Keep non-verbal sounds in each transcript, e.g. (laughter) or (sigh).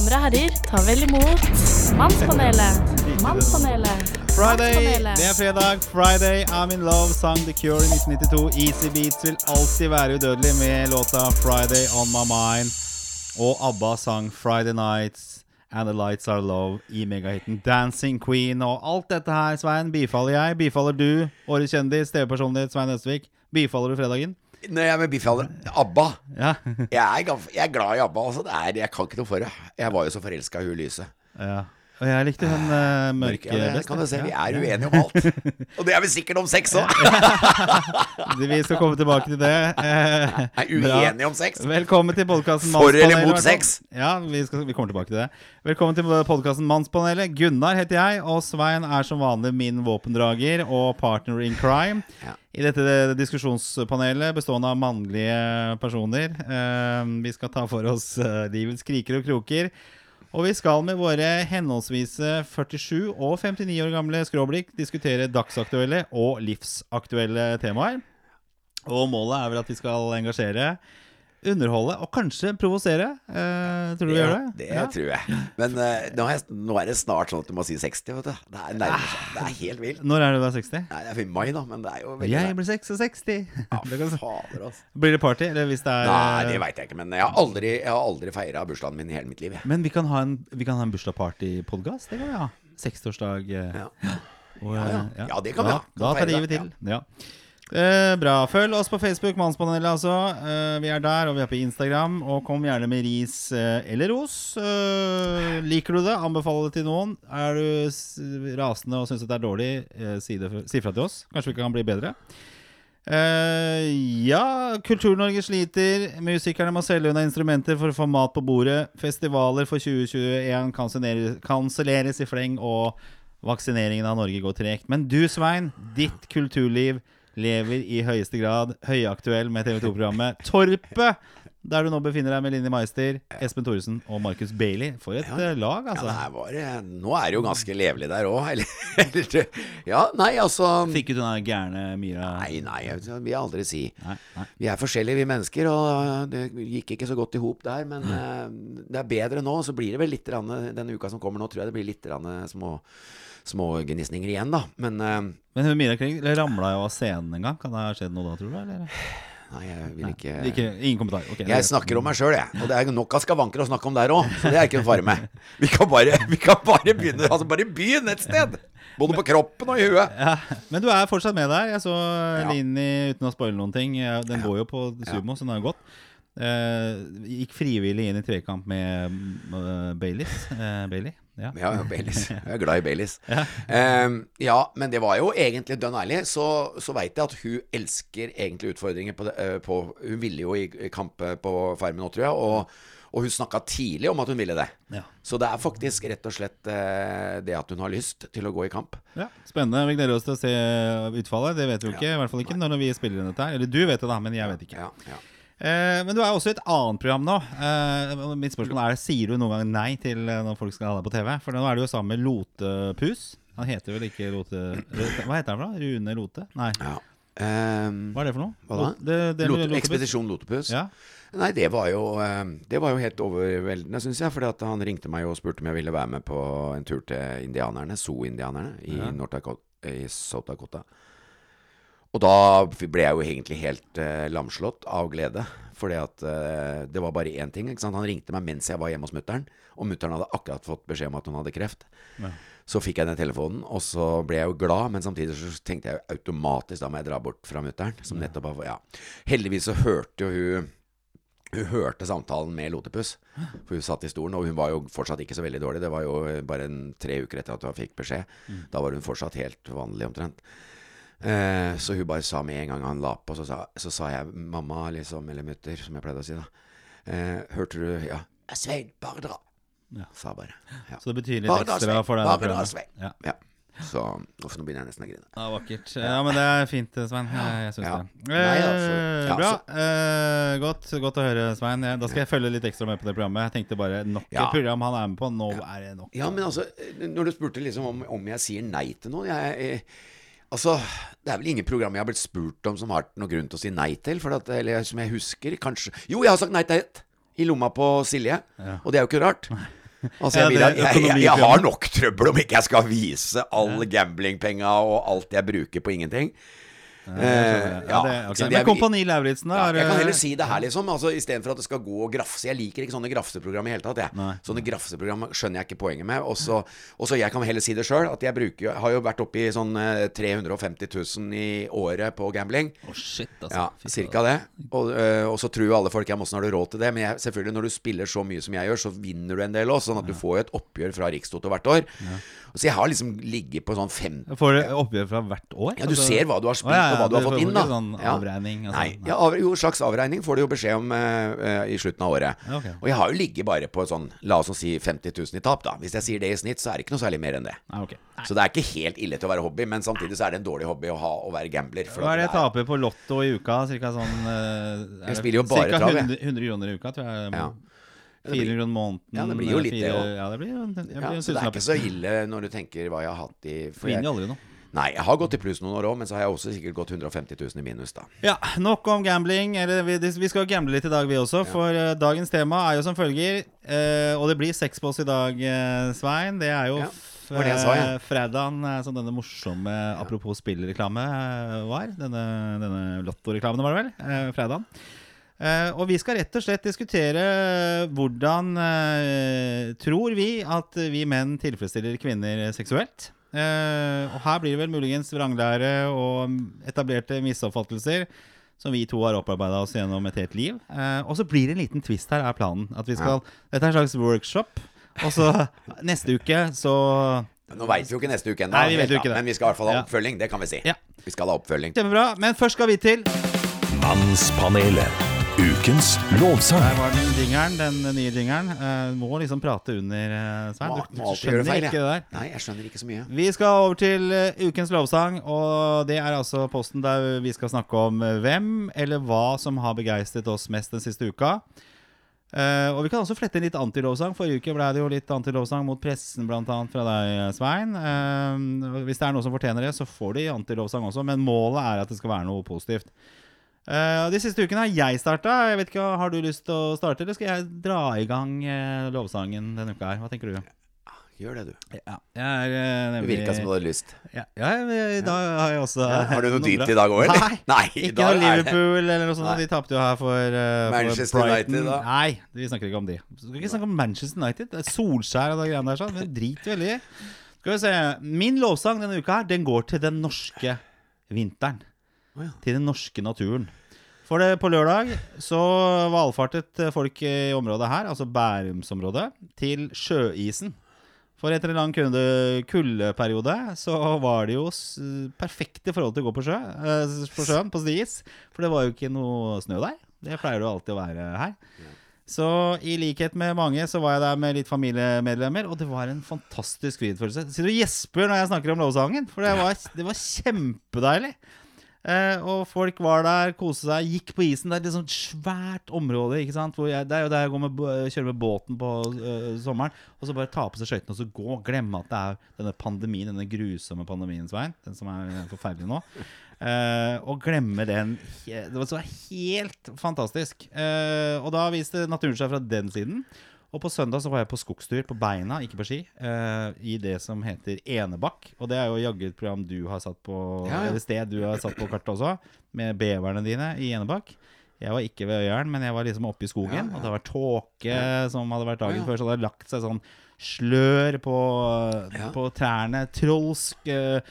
Damer og herrer, ta vel imot Mannspanelet. Mannspanelet. Friday, det er fredag. Friday, I'm in love, sang The Cure i 1992. Easy Beats vil alltid være udødelig med låta Friday on my mind. Og ABBA sang Friday Nights and The Lights Are Love i megahiten Dancing Queen. Og alt dette her, Svein, bifaller jeg. Bifaller du, årets kjendis, TV-personlighet Svein Østvik. Bifaller du fredagen? Når jeg er med bifaller ABBA. Ja. Jeg er, jeg er glad i ABBA. Altså. Det er, jeg kan ikke noe for det. Jeg var jo så forelska i hun Lyse. ja. Og jeg likte hun uh, mørke Ja, best. kan du se. Vi er uenige om alt. (laughs) Og det er vi sikkert om sex òg. Vi skal komme tilbake til det. Uh, Er uenige om sex. Velkommen til podkasten For eller mot sex? Ja, vi, skal, vi kommer tilbake til det. Velkommen til podkasten Mannspanelet. Gunnar heter jeg, og Svein er som vanlig min våpendrager og partner in crime. Ja. I dette diskusjonspanelet bestående av mannlige personer. Uh, vi skal ta for oss eh, livets kriker og kroker. Og vi skal med våre henholdsvis 47 og 59 år gamle skråblikk diskutere dagsaktuelle og livsaktuelle temaer. Og målet er vel at vi skal engasjere, underholde og kanskje provosere. Eh, tror du du gjør det? det Ja. tror jeg. Men eh, nå, er, nå er det snart sånn at du må si 60, vet du. Det er nærmer seg. Det er helt vilt. Når er det du er 60? Nei, det er i mai, da, men det er jo veldig Jeg blir 66. Ja, (laughs) Det kan- fader, altså. Blir det party? Eller hvis det er Nei, det veit jeg ikke. Men jeg har aldri, jeg har aldri feira bursdagen min i hele mitt liv. jeg. Men vi kan ha en, vi kan ha en bursdagsparty-podkast. Det kan vi ha. 60-årsdag. eh, Ja. og, Ja, ja. eh, Ja, det kan vi ha. Da tar livet til. Ja. Eh, bra. Følg oss på Facebook, Mannspanelet altså. Eh, vi er der, og vi er på Instagram. Og kom gjerne med ris eh, eller ros. Eh, liker du det? Anbefale det til noen. Er du rasende og syns det er dårlig, eh, si, si fra til oss. Kanskje vi kan bli bedre. Eh, ja, Kultur-Norge sliter. Musikerne må selge unna instrumenter for å få mat på bordet. Festivaler for 2021 kanselleres, kanselleres i fleng, og vaksineringen av Norge går tregt. Men du, Svein, ditt kulturliv lever i høyeste grad høyaktuell med TV 2-programmet Torpet. Der du nå befinner deg med Linni Meister, Espen Thoresen og Markus Bailey. For et ja, lag, Ja, altså. det var, eh, nå er det jo ganske levelig der òg, (laughs) Ja, nei, altså Fikk ut den gærne Myra Nei, nei, det vil jeg aldri si. Nei, nei. Vi er forskjellige, vi mennesker, og det gikk ikke så godt i hop der. Men mm. det er bedre nå. Så blir det vel litt denne uka som kommer nå, tror jeg det blir litt små, små gnisninger igjen, da. Men uh, Men Mira Kring ramla jo av scenen en gang. Kan det ha skjedd noe da, tror du? Eller? nei, jeg vil ikke Ikke, ingen kommentar. Okay, Jeg snakker om meg sjøl, jeg. Og det er nok av skavanker å snakke om der òg. Så det er ikke noe fare med. Vi kan bare, vi kan bare begynne Altså bare begynne et sted. Både på kroppen og i huet. ja, Men du er fortsatt med der. Jeg så Ja. Lini uten å spoile noen ting. Den går jo på sumo, så den har gått. Uh, gikk frivillig inn i tvekamp med uh, Baileys. Uh, Bailey. Ja. Ja, Baileys. (laughs) Jeg er glad i Baileys. Ja. ja, men det var jo egentlig dønn ærlig. Så, så veit jeg at hun elsker egentlig utfordringer på, det, eh, på Hun ville jo i, i kamp på Farmen nå, tror jeg. Og, og hun snakka tidlig om at hun ville det. Ja. Så det er faktisk rett og slett eh, det at hun har lyst til å gå i kamp. Ja, Spennende. Vi gleder oss til å se utfallet. Det vet vi jo ikke. I hvert fall ikke når vi spiller inn dette her. Eller du vet det, da, men jeg vet ikke. Ja, ja. Eh, men du er også i et annet program nå. Eh, mitt spørsmål er Sier du noen gang nei til eh, når folk skal ha deg på TV? For nå er du jo sammen med Lotepus. Han heter vel ikke Lote... Hva heter han for noe? Rune Lote? Nei. ja. Um, Hva er det for noe? Hva da? Lot- Det, det Lote? Ekspedisjon Lotepus? Ja. Nei, det var jo, eh, det var jo helt overveldende, syns jeg. Fordi han ringte meg og spurte om jeg ville være med på en tur til indianerne, zoo-indianerne, i Ja. North Dakota, i South Dakota. Og da ble jeg jo egentlig helt uh, lamslått av glede. Fordi at uh, det var bare én ting. Ikke sant? Han ringte meg mens jeg var hjemme hos mutter'n. Og mutter'n hadde akkurat fått beskjed om at hun hadde kreft. Ja. Så fikk jeg den telefonen, og så ble jeg jo glad. Men samtidig så tenkte jeg automatisk da må jeg dra bort fra mutter'n. Som nettopp har Ja. Heldigvis så hørte jo hun hun hørte samtalen med Lotepus, for hun satt i stolen, og hun var jo fortsatt ikke så veldig dårlig. Det var jo bare en, tre uker etter at hun fikk beskjed. Da var hun fortsatt helt vanlig, omtrent. Eh, så hun bare sa med en gang han la på, så sa, så sa jeg mamma, liksom, eller mutter, som jeg pleide å si, da. Eh, hørte du Ja. Svein, bare dra. Ja. Sa bare. Ja. Så det betyr litt ekstra Svein. for deg? Bare dra. Svein. Ja. ja. Så Uff, nå begynner jeg nesten å grine. Ja, vakkert. Ja, men det er fint, Svein. Jeg, syns Ja. det. Nei, altså, Eh, ja, bra. Eh, godt, godt å høre, Svein. Da skal jeg følge litt ekstra med på det programmet. Jeg tenkte bare nok Ja. et program han er med på. Nå er det nok. Ja, men altså, når du spurte liksom om, om jeg sier nei til noen jeg, jeg, Altså, det er vel ingen program jeg har blitt spurt om som har noen grunn til å si nei til. For at, eller som jeg husker, kanskje Jo, jeg har sagt nei til ett! i lomma på Silje. Ja. Og det er jo ikke rart. Altså, jeg, jeg, jeg, jeg har nok trøbbel om ikke jeg skal vise all gamblingpenga og alt jeg bruker på ingenting. Jeg. ja, det, ok. Men Kompani Lauritzen, da? Jeg kan eh, heller si det her, liksom. Altså, Istedenfor at det skal gå og grafse. Jeg liker ikke sånne grafseprogram i hele tatt. Jeg. Nei. Sånne grafseprogram skjønner jeg ikke poenget med. Og så jeg kan heller si det sjøl, at jeg bruker har jo vært oppe i sånn eh, 350 000 i året på gambling. Å, shit, altså. Ja, cirka det. Og, øh, og så tror jo alle folk ja, men åssen har du råd til det? Men jeg, selvfølgelig når du spiller så mye som jeg gjør, så vinner du en del òg. Sånn at du får jo et oppgjør fra Rikstoto hvert år. Så jeg har liksom ligget på sånn fem. Får du oppgjør fra hvert år? ja, Du Altså- ser hva du har spilt, Å, ja, ja, hva du har fått inn. da sånn avregning og Nei, sånn, ja, av, jo, slags avregning får du jo beskjed om uh, i slutten av året. Okay. Og jeg har jo ligget bare på sånn, la oss si 50 000 i tap, da. Hvis jeg sier det i snitt, så er det ikke noe særlig mer enn det. Nei, okay. Nei. Så det er ikke helt ille til å være hobby, men samtidig så er det en dårlig hobby å ha å være gambler. Hva er det jeg taper på Lotto i uka? Cirka sånn er Jeg spiller jo bare trav, jeg. 100, 100 kroner i uka, tror jeg. Ja. 400 kroner måneden. Ja, det blir jo litt det fire- Ja, det blir ja, det blir Ja, så det er ikke så ille når du tenker hva jeg har hatt i for jeg, aldri noe. Nei, jeg har gått i pluss noen år òg, men så har jeg også sikkert gått 150 000 i minus, da. Ja, nok om gambling. Eller vi, vi skal gamble litt i dag, vi også. For eh, dagens tema er jo som følger. eh, og det blir seks på oss i dag, uh, Svein. Det er jo Ja, det det sa, ja. eh, fredagen eh, som denne morsomme apropos spillreklame eh, var. Denne, denne Lotto-reklamen, var det vel? Fredagen. Eh, og vi skal rett og slett diskutere hvordan eh, tror vi at vi menn tilfredsstiller kvinner seksuelt. Eh, og her blir det vel muligens vranglære og etablerte misoppfattelser som vi to har opparbeida oss gjennom et helt liv. Eh, og så blir det en liten twist her, er planen. At vi skal, Dette er en slags workshop. Og så (laughs) neste uke så Nå veit vi jo ikke neste uke ennå, men vi skal i hvert fall ha Ja. oppfølging. Det kan vi si. Ja. Vi skal ha oppfølging. Kjempebra. Men først skal vi til Mannspanelet. Ukens lovsang. Der var den jingeren, den nye jingeren. Uh, må liksom prate under, uh, Svein. Du, du skjønner feil, ikke det der. Nei, jeg skjønner ikke så mye. Vi skal over til uh, ukens lovsang, og det er altså posten der vi skal snakke om eh, hvem eller hva som har begeistret oss mest den siste uka. Uh, og vi kan også flette inn litt antilovsang. Forrige uke ble det jo litt antilovsang mot pressen, bl.a. fra deg, Svein. Uh, hvis det er noe som fortjener det, så får de antilovsang også, men målet er at det skal være noe positivt. Eh, de siste ukene har jeg starta. Jeg vet ikke, Har du lyst til å starte, eller skal jeg dra i gang uh, lovsangen denne uka her? Hva tenker du? Gjør det, du. Ja, jeg er Det nemlig virka som du hadde lyst. ja, ja, jeg, i dag har jeg også Ja, har du noe dypt i dag òg, eller? Nei, Nei, ikke noe er Liverpool eller noe sånt. Nei. De tapte jo her for, uh, Manchester for. United, da? Nei, vi snakker ikke om de. Vi skal ikke snakke om Manchester United. Det er Solskjær og de greiene der sånn. Men drit veldig i. Skal vi se. Min lovsang denne uka her, den går til den norske vinteren. Til den norske naturen. For det, på lørdag så valfartet eh, folk i området her, altså Bærumsområdet, til sjøisen. For etter en lang kuldeperiode så var det jo perfekte forhold til å gå på, sjø, eh, på sjøen, på stis. For det var jo ikke noe snø der. Det pleier det jo alltid å være her. Så i likhet med mange så var jeg der med litt familiemedlemmer, og det var en fantastisk frihetsfølelse. Sitter og gjesper når jeg snakker om lovsangen, for det var, det var kjempedeilig. Eh, og folk var der, koste seg, gikk på isen. Det er et sånt svært område. ikke sant? Jeg, det er jo der jeg med, kjører med båten på øh, sommeren. Og så bare ta på seg skøytene og så gå. Glemme at det er denne pandemien, denne grusomme pandemien, vei. Den som er forferdelig nå. Eh, og glemme den. Det var så helt fantastisk. Eh, og da viste naturen seg fra den siden. Og på søndag så var jeg på skogstur på beina, ikke på ski, eh, i det som heter Enebakk. Og det er jo jaggu et program du har satt på Ja, ja. Eller sted du har satt på kartet også, med beverne dine i Enebakk. Jeg var ikke ved Øyeren, men jeg var liksom oppe i skogen. Ja, ja. Og det var tåke som hadde vært dagen før, så det hadde lagt seg sånn slør på, på trærne. Trolsk, eh,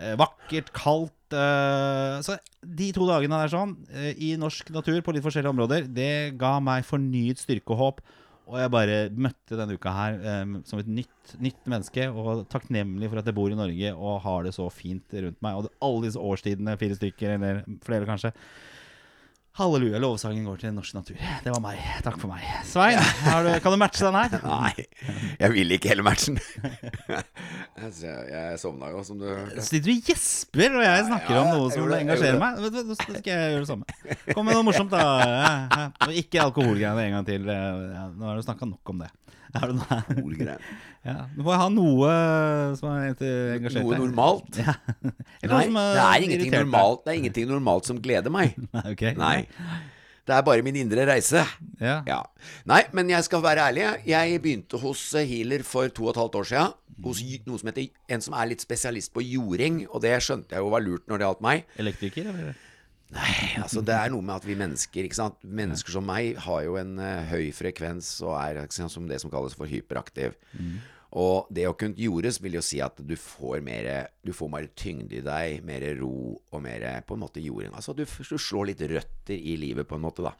eh, vakkert, kaldt. eh, så de to dagene der sånn, eh, i norsk natur på litt forskjellige områder, det ga meg fornyet styrke og håp. Og jeg bare møtte denne uka her um, som et nytt, nytt menneske, og takknemlig for at jeg bor i Norge og har det så fint rundt meg. Og alle disse årstidene, fire stykker, eller flere kanskje. Halleluja, lovsangen går til norsk natur. Det var meg. Takk for meg. Svein, har du, kan du matche den her? Nei, jeg vil ikke hele matchen. (laughs) jeg, jeg sovna jo, som du hørte. Sitter du og gjesper når jeg snakker Ja, om noe som det, engasjerer meg? Nå skal jeg gjøre det samme. Kom med noe morsomt, da. (laughs) Ja, ja. Ikke alkoholgreiene en gang til. Nå har du snakka nok om det. Har det noe? (laughs) Ja, du må ha noe som er engasjert Noe deg. normalt? (laughs) Ja. Nei, noe det er ingenting normalt Det er ingenting normalt som gleder meg. (laughs) Okay. Nei. Det er bare min indre reise. Ja. Ja. Nei, men jeg skal være ærlig. Jeg begynte hos eh, healer for to og et halvt år siden. Hos noe som heter en som er litt spesialist på jording. Og det skjønte jeg jo var lurt når det gjaldt meg. Elektriker, eller? Nei, altså det er noe med at vi mennesker ikke sant? Mennesker som meg har jo en uh, høy frekvens og er sant, som det som kalles for hyperaktiv. Og det å kunne jordes vil jo si at du får mer Du får mer tyngde i deg, mer ro og mer på en måte jording. Altså du, du slår litt røtter i livet på en måte, da.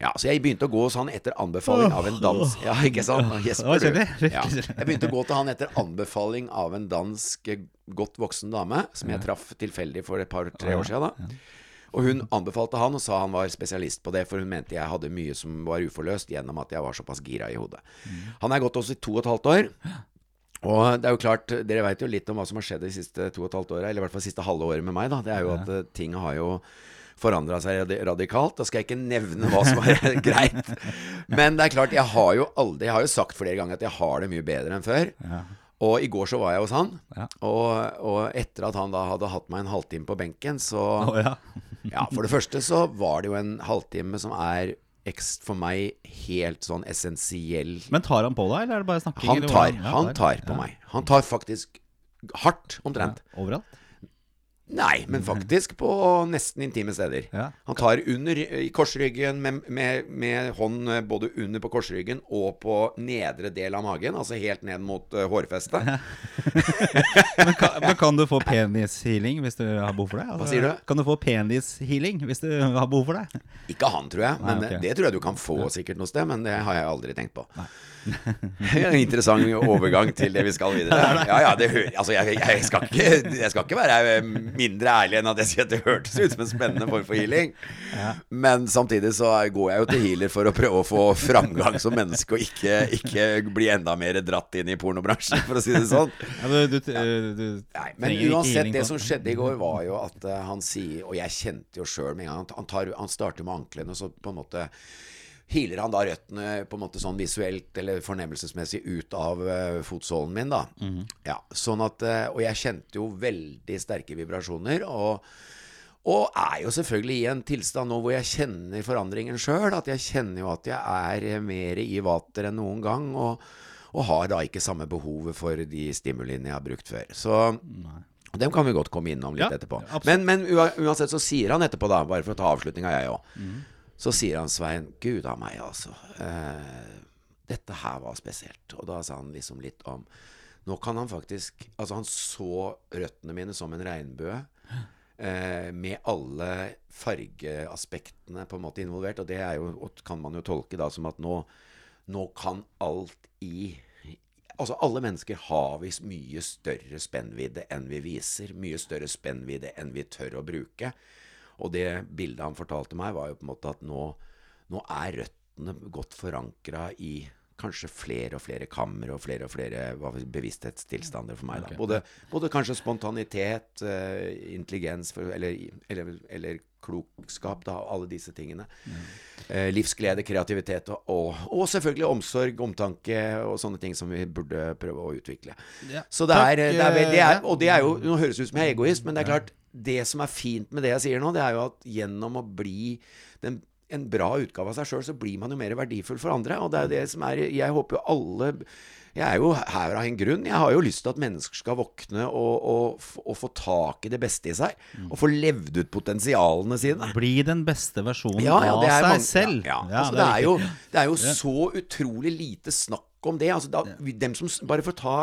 Ja, Så jeg begynte å gå sånn han etter anbefaling av en dans... Ja, ikke sant? Du. Ja. Jeg begynte å gå til han etter anbefaling av en dansk eh, godt voksen dame, som jeg traff tilfeldig for et par-tre år siden. da og hun anbefalte han og sa han var spesialist på det, for hun mente jeg hadde mye som var uforløst gjennom at jeg var såpass gira i hodet. Han er gått også i to og et halvt år. Og det er jo klart, dere veit jo litt om hva som har skjedd de siste to og et halvt åra, eller i hvert fall siste halve året med meg, da. Det er jo at eh, ting har jo forandra seg radikalt. Da skal jeg ikke nevne hva som er (laughs) greit. Men det er klart, jeg har jo aldri Jeg har jo sagt flere ganger at jeg har det mye bedre enn før. Og i går så var jeg hos han, Ja. og, og etter at han da hadde hatt meg en halvtime på benken, så oh, ja. Ja, for det første så var det jo en halvtime som er for meg helt sånn essensiell Men tar han på deg, eller er det bare snakking? Han tar, han tar på meg. Han tar faktisk hardt, omtrent. Overalt? Nei, men faktisk på nesten intime steder. Ja. Han tar under i korsryggen med, med, med hånd både under på korsryggen og på nedre del av magen, altså helt ned mot uh, hårfestet. (laughs) Men kan, men kan du få penishealing hvis du har behov for det? Altså, Hva sier du? Kan du få penishealing hvis du har behov for det? Ikke han, tror jeg, men Nei, okay. det tror jeg du kan få sikkert noe sted, men det har jeg aldri tenkt på. en (laughs) interessant overgang til det vi skal videre. (laughs) Ja, ja, det altså, jeg, jeg, skal ikke, jeg skal ikke være eh, mindre ærlig enn at jeg sier at det hørtes ut som en spennende form for healing. Men samtidig så går jeg jo til healer for å prøve å få framgang som menneske, og ikke, ikke bli enda mer dratt inn i pornobransjen, for å si det sånn. Du, Nei, men uansett, det som skjedde i går, var jo at eh, han sier Og jeg kjente jo sjøl med en gang han, tar, han starter med anklene, så på en måte Hiler han da røttene på en måte sånn visuelt eller fornemmelsesmessig ut av uh, fotsålen min, da. Ja, sånn at uh, Og jeg kjente jo veldig sterke vibrasjoner. Og, og er jo selvfølgelig i en tilstand nå hvor jeg kjenner forandringen sjøl. At jeg kjenner jo at jeg er eh, mer i vater enn noen gang. Og, og har da ikke samme behovet for de stimuliene jeg har brukt før. Så Nei. dem kan vi godt komme innom litt Ja, etterpå. Men, men uansett så sier han etterpå, da, bare for å ta avslutninga, jeg òg. Så sier han Svein, gud a meg, altså. Eh, dette her var spesielt. Og da sa han liksom litt om Nå kan han faktisk Altså, han så røttene mine som en regnbue. Eh, med alle fargeaspektene på en måte involvert. Og det jo, kan man jo tolke da som at nå, nå kan alt i Altså, alle mennesker har visst mye større spennvidde enn vi viser. Mye større spennvidde enn vi tør å bruke. Og det bildet han fortalte meg, var jo på en måte at nå, nå er røttene godt forankra i kanskje flere og flere kammer og flere og flere bevissthetstilstander for meg. Da. Både, både kanskje spontanitet, eh, intelligens for, eller, eller, eller klokskap, da, alle disse tingene. Eh, livsglede, kreativitet og, og, og selvfølgelig omsorg, omtanke og sånne ting som vi burde prøve å utvikle. Ja. Så det er, det er, det er eh, Og det er jo Nå høres det ut som jeg er egoist, men det er klart Det som er fint med det jeg sier nå, det er jo at gjennom å bli den, en bra utgave av seg sjøl, så blir man jo mer verdifull for andre. Og det er jo det som er Jeg håper jo alle jeg er jo her av en grunn. Jeg har jo lyst til at mennesker skal våkne og, og, og få tak i det beste i seg. Mm. Og få levd ut potensialene sine. Bli den beste versjonen Ja, ja, er av mange- seg selv. Ja, altså, det det, er er jo, det er jo så utrolig lite snakk om det. Altså, da, dem som, bare for å ta?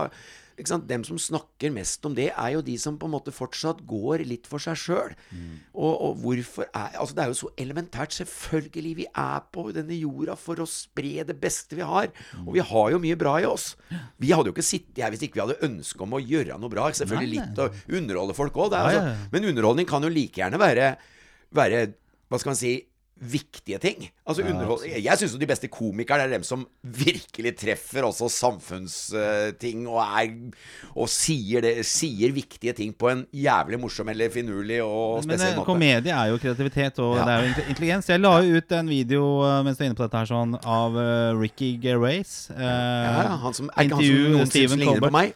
Dem som snakker mest om det, er jo de som på en måte fortsatt går litt for seg sjøl. Mm. Og, og hvorfor er Altså, det er jo så elementært. Selvfølgelig, vi er på denne jorda for å spre det beste vi har. Mm. Og vi har jo mye bra i oss. Vi hadde jo ikke sittet her hvis ikke vi hadde ønske om å gjøre noe bra. Selvfølgelig Nei, litt å underholde folk òg. Altså, men underholdning kan jo like gjerne være, være Hva skal man si viktige ting. Altså underhold... Jeg syns jo de beste komikerne er dem som virkelig treffer også samfunnsting og er Og sier, det, sier viktige ting på en jævlig morsom eller finurlig og spesiell måte. Men komedie er jo kreativitet, og Ja. det er jo intelligens. Jeg la jo ut en video eh, mens du er inne på dette her sånn av eh, Ricky Gervais. eh, Ja, han som, er han som noen syns ligner på meg?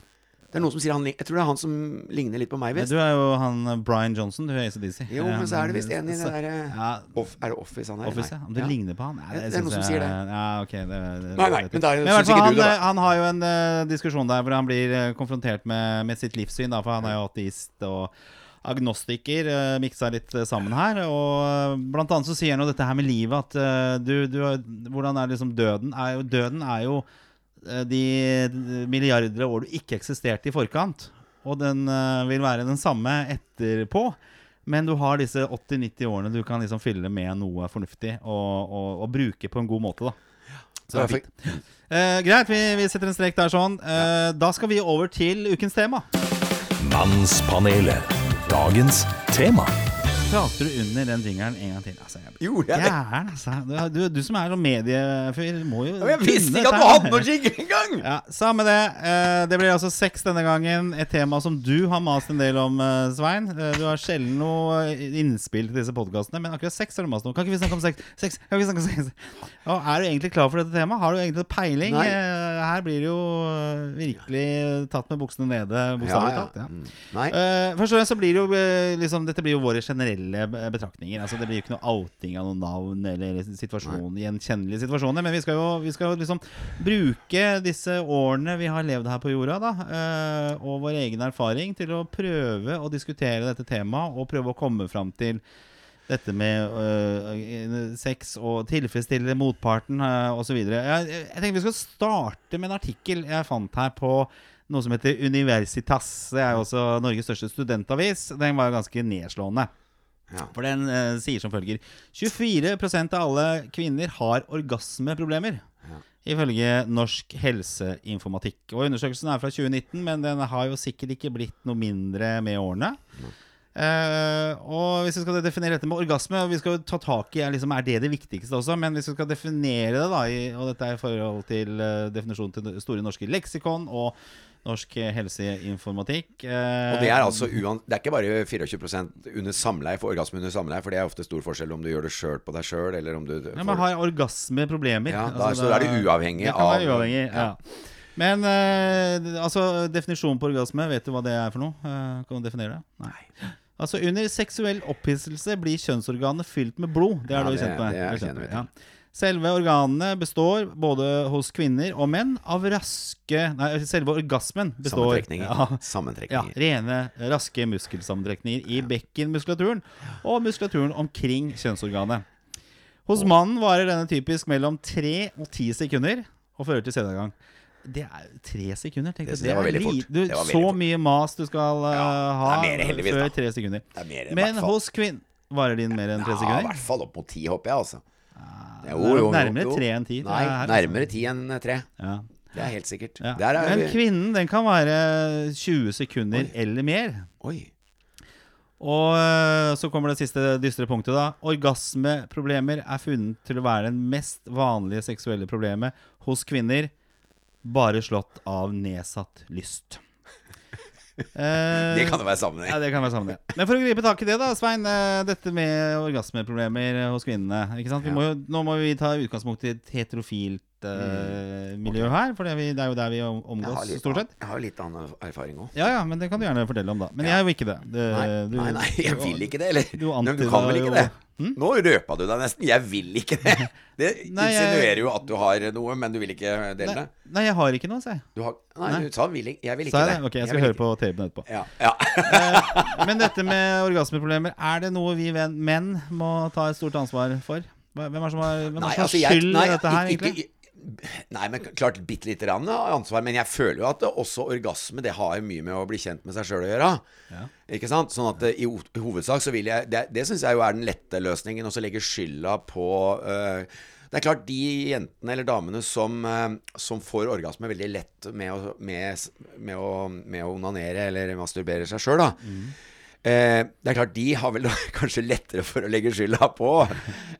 Det er noen som sier han Jeg tror det er han som ligner litt på meg, visst. Du er jo han eh, Brian Johnson, du er ACDC. Jo, men så er det visst en i det derre ja, Er det Office han er? Office, ja. Om det Ja. ligner på han? Nei, det, det er noen som sier det. Ja, ok det, det, Nei, nei, men der, er- Men hvert fall, han, du det, da. eh, han har jo en uh, diskusjon der hvor han blir uh, konfrontert med, med sitt livssyn, da, for han er jo ateist og agnostiker, uh, miksa litt eh, sammen her. Og eh, blant annet så sier han jo dette her med livet, at eh, du, du Hvordan er liksom døden? Er jo, døden er jo eh, de milliarder av år du ikke eksisterte i forkant. Og den eh, vil være den samme etterpå. Men du har disse 80-90 årene du kan liksom fylle med noe fornuftig og, og, og bruke på en god måte. da Så det er fint. Eh, greit, vi, vi setter en strek der sånn. Eh, da skal vi over til ukens tema. Mannspanelet. Dagens tema. Prater du under den jingeren en gang til? Altså, jeg Gjorde jeg det? gæren, altså. Du, du, som er noen mediefyr, må jo Ja, Jeg visste ikke at du hadde noen jingle engang! Ja, Samme det. Eh, det blir altså sex denne gangen. Et tema som du har mast en del om, eh, Svein. Eh, du har sjelden noe innspill til disse podkastene, men akkurat sex har du mast om. Kan ikke vi snakke om sex? sex? Kan ikke vi snakke om sex? (laughs) Og er du egentlig klar for dette temaet? Har du egentlig peiling? Nei. Her blir det jo virkelig tatt med buksene nede, bokstavelig talt. Ja. Mm. Nei. Først og fremst så blir det jo liksom, Dette blir jo våre generelle be- betraktninger. Altså Det blir jo ikke noe outing av noen navn eller situasjon, gjenkjennelige situasjoner. Men vi skal, jo, vi skal jo liksom bruke disse årene vi har levd her på jorda, da eh, og vår egen erfaring, til å prøve å diskutere dette temaet og prøve å komme fram til dette med øh, sex og tilfredsstille motparten øh, osv. Jeg, jeg jeg tenker vi skal starte med en artikkel jeg fant her på noe som heter Universitas. Det er jo også Norges største studentavis. Den var ganske nedslående. Ja. For den eh, sier som følger 24% av alle kvinner har orgasmeproblemer. Ifølge Norsk helseinformatikk. Og Undersøkelsen er fra 2019, men den har jo sikkert ikke blitt noe mindre med årene. Eh, og hvis vi skal definere dette med orgasme Og vi skal jo ta tak i liksom, er det det viktigste også. Men hvis vi skal definere det, da i, og dette er i forhold til uh, definisjonen til Store norske leksikon og Norsk helseinformatikk eh, Og det er altså Det er ikke bare 24% under samleie for orgasme under samleie, for det er ofte stor forskjell om du gjør det sjøl på deg sjøl, eller om du Ja, Man har orgasmeproblemer. Ja, da- så da er det uavhengig det kan være av- uavhengig, ja. ja. Men eh, altså, definisjonen på orgasme, vet du hva det er for noe? Eh, kan du definere det? Nei. Altså, under seksuell opphisselse blir kjønnsorganet fylt med blod. Det er Ja, du det- kjent med. det kjenner kjent med, ja. Selve organene består, både hos kvinner og menn, av raske Nei, selve orgasmen består Sammentrekninger. Ja, ja, rene, raske muskelsammentrekninger i bekkenmuskulaturen og muskulaturen omkring kjønnsorganet. Hos mannen varer denne typisk mellom tre og ti sekunder og fører til sædavgang. Det er tre sekunder. Tenk Det- deg, det var veldig fort. Du, Det var så fort. mye mas du skal uh, Ja, ha det heldigvis, før da. tre sekunder. Er mer, Men hos kvinn Varer din mer enn tre sekunder? Ja, i hvert fall opp mot ti, håper jeg, altså. det er nok nærmere jo. tre enn ti, Nei, her, altså. nærmere ti enn tre. Ja. Det er helt sikkert. Ja. Er Men vi kvinnen den kan være 20 sekunder Oi. eller mer. Oi. Og øh, så kommer det siste dystre punktet, da. Orgasmeproblemer er funnet til å være det mest vanlige seksuelle problemet hos kvinner. Bare slått av nedsatt lyst. (laughs) Eh, Det kan det være sammenheng. Ja, det kan være sammen det. Men for å gripe tak i det, da, Svein. eh, Dette med orgasmeproblemer hos kvinnene. Ikke sant? Må jo, nå må vi ta utgangspunkt i et heterofilt eh, miljø her. For det er, vi, det er jo der vi omgås, litt stort sett. Jeg har litt annen erfaring òg. Ja, ja, men det kan du gjerne fortelle om, da. Men jeg er jo ikke det. det Nei, du- nei, nei, jeg vil ikke det, eller? Du Nei, du kan vel ikke jo- det? Hm? Nå røpa du deg nesten. Jeg vil ikke det. (laughs) Det Nei, insinuerer jo at du har noe, men du vil ikke dele det. nei, jeg har ikke noe, sa jeg. Du har, nei, Nei. du sa vil, jeg vil ikke jeg det. det? Ok, jeg skal jeg høre på tapen etterpå. Ja, ja. (laughs) Eh, Men dette med orgasmeproblemer, er det noe vi menn må ta et stort ansvar for? Hvem er som har, hvem er som har altså, skyld nei, i dette her, egentlig? ikke- Nei, men klart bitte lite grann ansvar. Men jeg føler jo at også orgasme det har mye med å bli kjent med seg sjøl å gjøre. Ikke sant? Sånn at eh, i hovedsak så vil jeg Det, det syns jeg jo er den lette løsningen, å legge skylda på uh, Det er klart, de jentene eller damene som, eh, som får orgasme veldig lett med å, med, med å, med å onanere eller masturbere seg sjøl, da. Eh, det er klart, De har vel (laughs) kanskje lettere for å legge skylda på.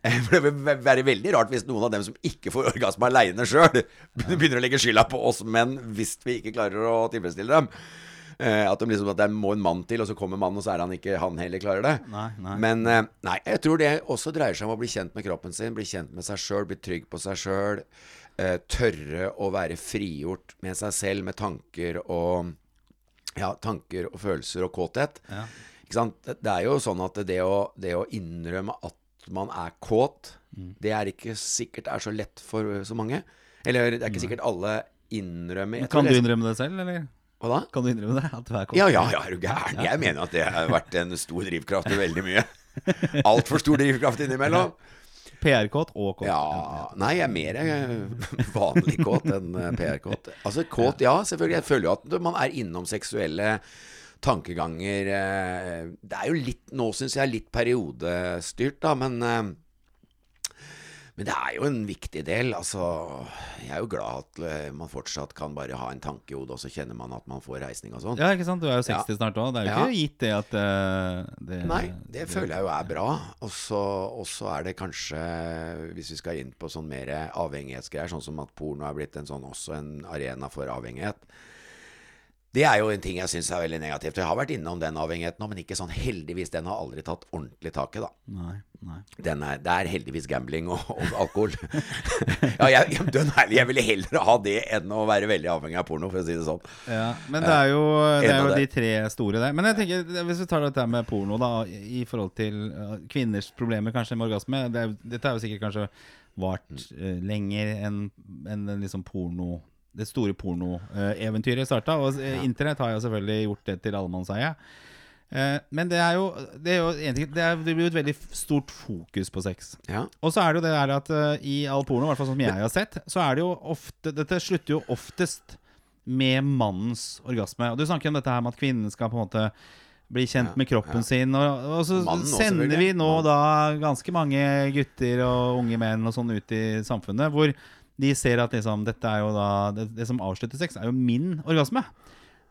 Eh, for Det vil være veldig rart hvis noen av dem som ikke får orgasme aleine sjøl, (laughs) begynner å legge skylda på oss menn hvis vi ikke klarer å tilfredsstille dem. Eh, at, de liksom, at det må en mann til, og så kommer mannen, og så er han ikke han heller klarer det. Nei, nei. Men eh, nei, jeg tror det også dreier seg om å bli kjent med kroppen sin, bli kjent med seg sjøl, bli trygg på seg sjøl. Eh, tørre å være frigjort med seg selv, med tanker og ja, tanker og følelser og kåthet. Ja. Det er jo sånn at det å, det å innrømme at man er kåt, Mm. det er ikke sikkert er så lett for så mange. Eller det er ikke sikkert alle innrømmer Men Kan du innrømme det selv, eller? Hva da? Kan du innrømme det? At du er kåt? Ja, ja, ja, er du gæren? Jeg mener at det har vært en stor drivkraft i veldig mye. Altfor stor drivkraft innimellom. (laughs) PR-kåt og kåt. Ja Nei, jeg er mer eh, vanlig kåt enn eh, PR-kåt. Altså kåt, ja, selvfølgelig. Jeg føler jo at man er innom seksuelle tankeganger eh, Det er jo litt Nå syns jeg litt periodestyrt, da, men eh, men det er jo en viktig del. Altså, jeg er jo glad at eh, man fortsatt kan bare ha en tanke i hodet, og så kjenner man at man får reisning og sånn. Ja, ikke sant? Du er jo 60 snart òg. Det er jo Ja. ikke gitt det at uh, det, Nei, det føler jeg jo er bra. Og så er det kanskje, hvis vi skal inn på sånn mer avhengighetsgreier, sånn som at porno er blitt en sånn, også en arena for avhengighet. Det er jo en ting jeg syns er veldig negativt. Jeg har vært innom den avhengigheten òg, men ikke sånn heldigvis. Den har aldri tatt ordentlig tak i, da. Nei, nei. Den er, det er heldigvis gambling og, og alkohol. (laughs) ja, jeg, ærlig, jeg ville heller ha det enn å være veldig avhengig av porno, for å si det sånn. Ja, men det er jo, det er jo de tre store der. Men jeg tenker, hvis vi tar dette med porno, da, i forhold til uh, kvinners problemer kanskje med orgasme det er, Dette er jo sikkert kanskje vart uh, lenger enn en, en liksom porno det store pornoeventyret starta. Og uh, internett har jo selvfølgelig gjort det til allemannseie. Eh, men det er jo Det, er jo det, er, det blir jo et veldig stort fokus på sex. Ja. Og så er det jo det der at eh, i all porno, i hvert fall som jeg har sett, så er det jo ofte Dette slutter jo oftest med mannens orgasme. Og du snakker om dette her med at kvinnen skal på en måte bli kjent Ja, med kroppen ja. sin. Og, og så Mannen også, sender vi nå da ganske mange gutter og unge menn og sånn ut i samfunnet, hvor de ser at liksom dette er jo da Det, det som avslutter sex, er jo min orgasme.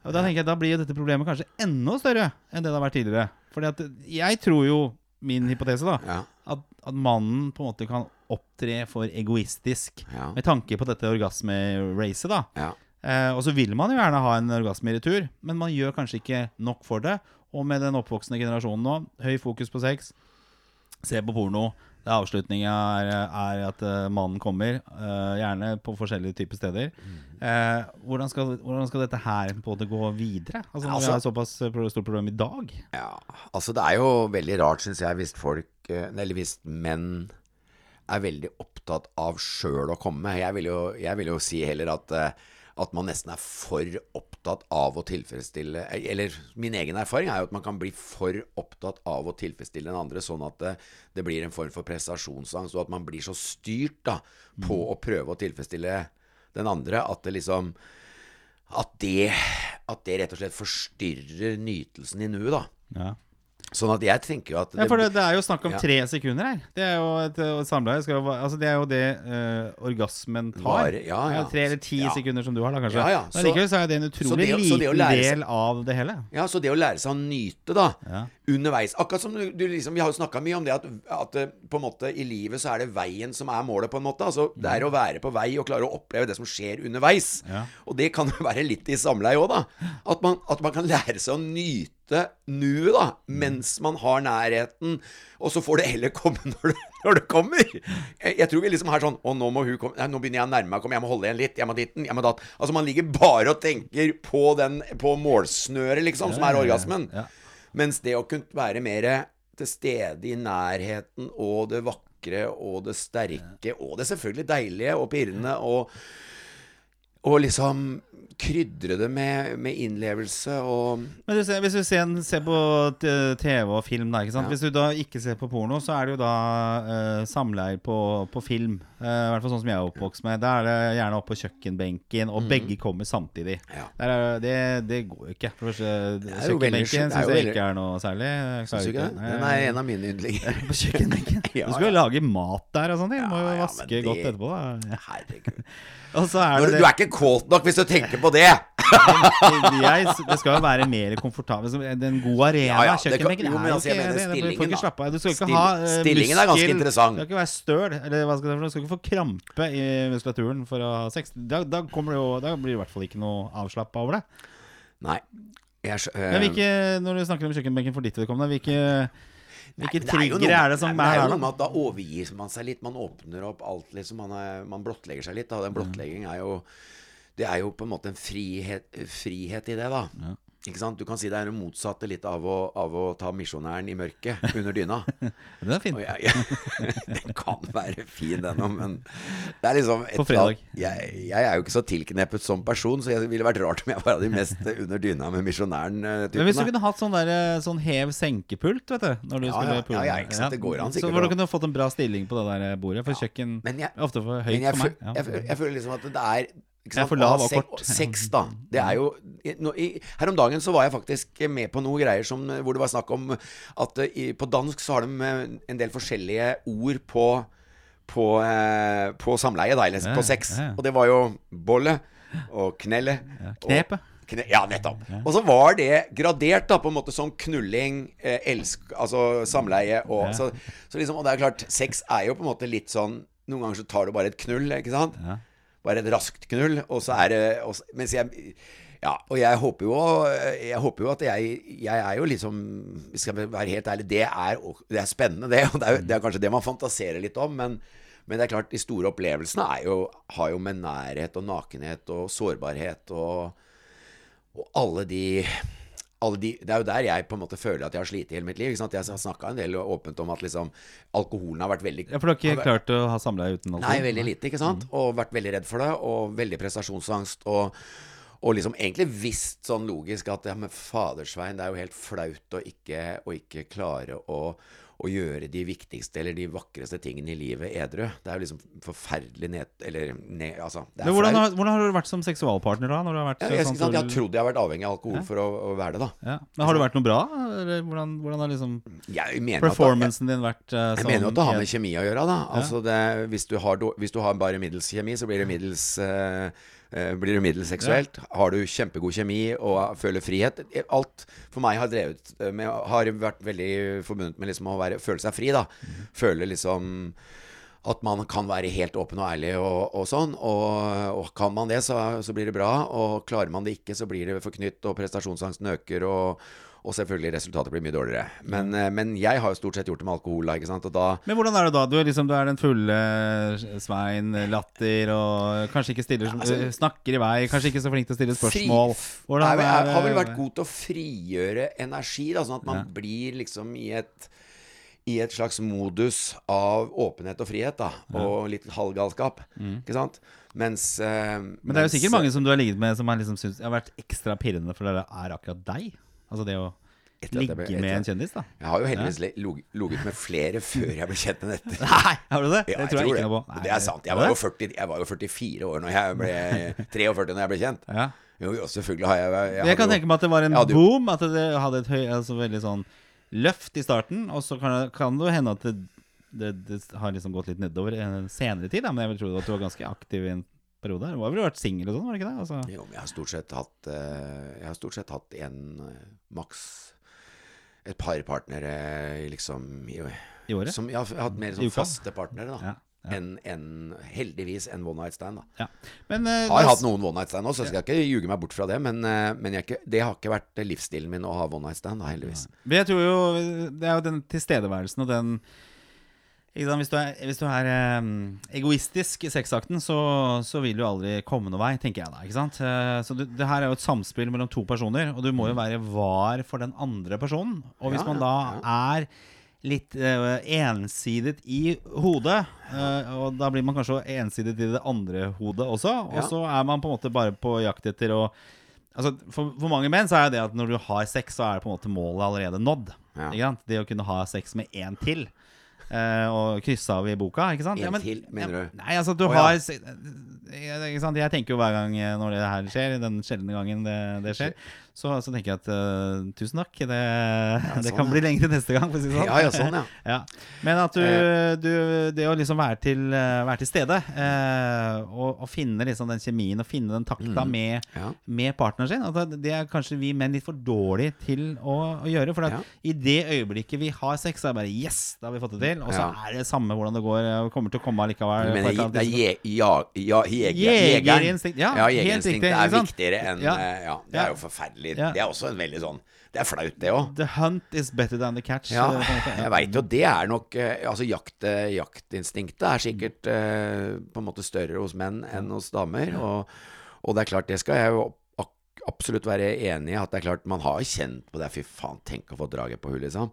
Og da tenker jeg, da blir jo dette problemet kanskje enda større enn det det har vært tidligere. Fordi at jeg tror jo, min hypotese, da, Ja. at, at mannen på en måte kan opptre for egoistisk Ja. med tanke på dette orgasme-racet, da. ja. Eh, og så vil man jo gjerne ha en orgasme i retur, men man gjør kanskje ikke nok for det. Og med den oppvoksende generasjonen nå, høy fokus på sex, se på porno. Avslutninga er, er at eh, mannen kommer, eh, gjerne på forskjellige typer steder. Eh, hvordan, skal, hvordan skal dette her både gå videre? Altså Når Altså- vi har såpass stort problem i dag. Ja, altså det er jo veldig rart, syns jeg, hvis folk Eller hvis menn er veldig opptatt av sjøl å komme. Jeg vil jo, jeg vil jo si heller at, eh, at man nesten er for opptatt av å tilfredsstille Eller min egen erfaring er jo at man kan bli for opptatt av å tilfredsstille den andre, sånn at det, det blir en form for prestasjonsangst, og at man blir så styrt da på å prøve å tilfredsstille den andre at det liksom at det, at det rett og slett forstyrrer nytelsen i nuet, da. Ja. Sånn at jeg tenker jo at Ja, for det, det er jo snakk om Ja. tre sekunder her. Det er jo et, et samleie Altså det er jo det uh, orgasmen tar. Var, ja, ja. Tre eller ti sekunder som du har, da kanskje. Ja, ja, Men så- likevel så er det en så utrolig det så det liten seg- del av det hele. Ja, så det å lære seg å nyte, da, underveis Akkurat som du, du liksom Vi har jo snakka mye om det at, at eh, på en måte i livet så er det veien som er målet, på en måte. Altså det er å være på vei og klare å oppleve det som skjer underveis. Ja. Og det kan jo (laughs) være litt i samleie òg, da. At man, at man kan lære seg å nyte nuet, da, mens man har nærheten. Og så får det heller komme (laughs) når det, når det kommer. Jeg, jeg tror vi liksom har sånn Å, nå må hun komme Nei, nå begynner jeg å nærme meg. Kom, jeg må holde igjen litt. Jeg må ditten. Jeg må datt. Altså, man ligger bare og tenker på den På målsnøret, liksom, som er Ja, ja, ja. orgasmen. Ja. Mens det å kunne være mer til stede i nærheten og det vakre og det sterke og det selvfølgelig deilige og pirrende og og liksom krydre det med, med innlevelse og Men du ser, hvis du ser, ser på TV og film, da, ikke sant? Ja. Hvis du da ikke ser på porno, så er det jo da uh, samleier på, på film. Uh, I hvert fall sånn som jeg er oppvokst med. Da er det gjerne oppe på kjøkkenbenken, og begge kommer samtidig. Ja. Der er, det, det går jo ikke. Kjøkkenbenken syns jeg veldig- ikke er noe særlig. Syns du ikke det? Den er en av mine yndlinger. (laughs) på kjøkkenbenken. (laughs) Ja, du skal jo lage mat der og sånn. Du må jo vaske ja, vaske det- godt etterpå. Da. Herregud. (laughs) Og så er Når, det du er ikke kåt nok hvis du tenker på det! jeg, det skal jo være mer komfortabelt. Den gode arena. Ja, ja, Kjøkkenbenken er jo altså, ikke stillingen, da. Du skal ikke ha uh, stillingen er ganske interessant. Du skal ikke være støl. Eller hva skal det for? Du skal ikke få krampe i muskulaturen for å ha sex. Da, da, det jo, da blir det i hvert fall ikke noe avslappa over det. Nei. Jeg, skjø- Men hvilke, når du snakker om kjøkkenbenken for ditt vedkommende, hvilke, hvilke triggere er det som nei, er er her, da? da overgir man seg litt. Man åpner opp alt, liksom. Man, er, man blottlegger seg litt. Da. Den blottlegging er jo Det er jo på en måte en frihet, frihet i det, da. Ikke sant? Du kan si det er det motsatte litt av å, av å ta misjonæren i mørket under dyna. (laughs) Den er fin. Jeg, jeg, (laughs) den kan være fin, den òg, men det er liksom På fredag. Jeg, jeg er jo ikke så tilknepet som person, så det ville vært rart om jeg var av de mest under dyna med misjonæren. Men hvis du kunne hatt sånn, der, eh, sånn hev-senkepult, vet du når du Ja, skulle ja, pule. ja, ja, ikke sant, det går an sikkert Så hvor du kunne fått en bra stilling på det der bordet, for kjøkken men jeg- ofte for høyt for meg. Ja. jeg føler liksom at det er ikke sant, for lav og kort. Seks, da. Det er jo no, i, Her om dagen så var jeg faktisk med på noe greier som, hvor det var snakk om at eh, i, på dansk så har de eh, en del forskjellige ord på på, eh, på samleie, da, eller på sex. ja, ja. Og det var jo bolle og knelle. knepet. Kne, ja, nettopp. Og så var det gradert da på en måte som knulling, eh, elsk, altså samleie og så, så liksom, Og det er klart, sex er jo på en måte litt sånn Noen ganger så tar du bare et knull, ikke sant? Ja. Bare et raskt knull, og så er det Mens jeg ja, og jeg håper jo Jeg håper jo at jeg Jeg er jo liksom Skal jeg være helt ærlig, det er, det er spennende, det. Og det er, det er kanskje det man fantaserer litt om, men, men det er klart, de store opplevelsene jo, har jo med nærhet og nakenhet og sårbarhet og, og alle de de, det er jo der jeg på en måte føler at jeg har slitt i hele mitt liv. Ikke sant? Jeg har snakka en del åpent om at liksom alkoholen har vært veldig Ja, for du har ikke vært- klart å ha samleie uten alkohol? Nei, veldig lite, ikke sant? Og vært veldig redd for det, og veldig prestasjonsangst. Og, og liksom egentlig visst sånn logisk at ja, men fadersvein, det er jo helt flaut å ikke, å ikke klare å, å gjøre de viktigste eller de vakreste tingene i livet edru. Det er jo liksom forferdelig ned... Eller ned, altså. Det Men hvordan, har, hvordan har du vært som seksualpartner da? Når du har vært Ja, jeg, sånn jeg har trodd jeg har vært avhengig av alkohol for å, å være det, da. ja. Men har det vært noe bra? Eller hvordan, hvordan har liksom Jeg performancen din vært Jeg sånn mener jo at det har med kjemi å gjøre. da Altså det, hvis, du har, hvis du har bare middels kjemi, så blir det middels eh, Blir du middels seksuelt. Har du kjempegod kjemi og føler frihet Alt for meg har drevet med Har vært veldig forbundet med liksom å være, føle seg fri. da Føle liksom at man kan være helt åpen og ærlig og, og sånn. Og, og kan man det, så, så blir det bra. Og klarer man det ikke, så blir det forknytt, og prestasjonsangsten øker. Og, og selvfølgelig resultatet blir mye dårligere. Men, eh, men jeg har jo stort sett gjort det med alkohol. Ikke sant? Og da Men hvordan er det da? Du er, liksom, du er den fulle eh, Svein, latter og kanskje ikke stiller altså- eh, Snakker i vei, kanskje ikke så flink til å stille spørsmål. Hvordan jeg, jeg, er- har vel vært god til å frigjøre energi, da, sånn at man Ja. blir liksom i et i et slags modus av åpenhet og frihet, da. Og litt halvgalskap. Ikke sant? Mens eh, Mm. Men det er jo sikkert mange som du har ligget med som har liksom syntes har vært ekstra pirrende for det er akkurat deg. Altså det å Etter jeg ligge ble- med en kjendis, da. Jeg har jo heldigvis ja. ligget med flere før jeg ble kjent enn etter. (laughs) Nei, har du det? Ja, det tror jeg, ikke noe på. Nei, det er sant. Jeg var, jo 40, jeg var jo 44 år når jeg ble (laughs) 43 når jeg ble kjent. Ja. Jo, selvfølgelig har jeg Jeg, Jeg, kan jo- tenke meg at det var en boom, at det hadde et høy, altså veldig sånn løft i starten, og så kan kan det jo hende at det, det, det har liksom gått litt nedover senere tid, da, men jeg vil tro at du var ganske aktiv i en periode. Du har vel vært singel og sånn, var det ikke det? Altså, Jo, men jeg har stort sett hatt eh, Jeg har stort sett hatt en eh, maks et par partnere liksom i, I året? Som, jeg har hatt mer sånn faste partnere, da. Ja, ja. Enn en, heldigvis en one night stand, da. ja. Men uh, Har hatt noen one night stand også, så jeg skal ikke ljuge meg bort fra det. Men, uh, men jeg, ikke- det har ikke vært livsstilen min å ha one night stand, da, heldigvis. Men jeg tror jo Det er jo den tilstedeværelsen og den? Hvis du er, hvis du er um, egoistisk i sexakten, så, så vil du aldri komme noen vei, tenker jeg da. ikke sant? Eh, så det, det her er jo et samspill mellom to personer, og du må jo være var for den andre personen. Og hvis Ja, man da er litt uh, ensidet i hodet, Uh, og da blir man kanskje ensidet i det andre hodet også, og Ja. så er man på en måte bare på jakt etter å Altså, for, for mange menn så er det at når du har sex, så er det på en måte målet allerede nådd. Ja. Det å kunne ha sex med én til. Eh, og krysse av i boka, ikke sant? En til, mener du? Nei, altså du oh, ja. har eh, ikke sant? Jeg tenker jo hver gang eh, når det her skjer, den sjeldne gangen det, det skjer, så, så tenker jeg at uh, tusen takk. Det, ja, (laughs) sånn, kan ja. bli lengre neste gang, for å si det sånn. Ja, ja, sånn, ja. (laughs) Ja. Men at du, Eh. du Det å liksom være til, eh, være til stede uh, og, og finne liksom den kjemien og finne den takta med, Mm. Ja. med partneren sin, at det- det er kanskje vi menn litt for dårlige til å, å gjøre. For i det øyeblikket vi har sex, så er det bare Yes, da har vi fått det til. Og så er det samme hvordan det går. og kommer til å komme allikevel. Men på et mener eller annet det er ja, ja? Jegerinstinkt, ja, helt jegerinstinktet riktig, er viktigere enn Ja. Ja, det er jo forferdelig. Ja. Det er også en veldig sånn Det er flaut, det òg. The hunt is better than the catch. Ja, eh, jeg veit jo det er nok eh, Altså jakt, eh, jaktinstinktet er sikkert eh, på en måte større hos menn enn hos damer. Og, og det er klart, det skal jeg jo absolutt være enig i at det er klart man har kjent på det. Fy faen, tenk å få draget på hull, liksom.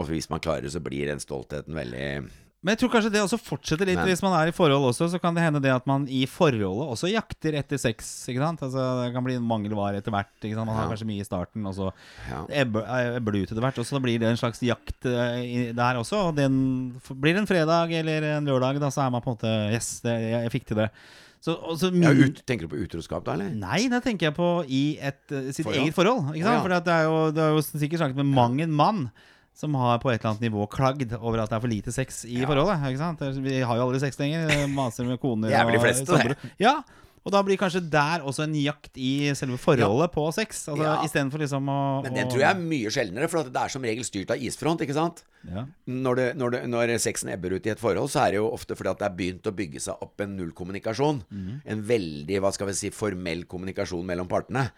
Og hvis man klarer det, så blir den stoltheten veldig Men jeg tror kanskje det også fortsetter litt Men- hvis man er i forhold også. Så kan det hende det at man i forholdet også jakter etter sex. Ikke sant? Altså, det kan bli mangelvare etter hvert. Ikke sant? Man har Ja. kanskje mye i starten, og så Ja. ebber eh, ebber det ut etter hvert. Og så blir det en slags jakt eh, der også. Og den blir det en fredag eller en lørdag, da så er man på en måte Yes, det, jeg, jeg fikk til det. Så, så ja, ut, Tenker du på utroskap, da, eller? Nei, det tenker jeg på i et, eh, sitt Forhold? eget forhold. Ikke sant? Ja, ja. For det er jo, det er jo sikkert snakket med mang en mann som har på et eller annet nivå klagd over at det er for lite sex i forholdet. Ikke sant? Er- Vi har jo aldri sex lenger. Maser med koner Det er vel de og fleste, det. Ja, og da blir kanskje der også en jakt i selve forholdet på sex. Altså Ja. Istedenfor liksom å Men den tror jeg er mye sjeldnere, for det er som regel styrt av isfront, ikke sant? ja. Når, det, når, det, når sexen ebber ut i et forhold, så er det jo ofte fordi at det er begynt å bygge seg opp en nullkommunikasjon. En veldig hva skal vi si, formell kommunikasjon mellom partene.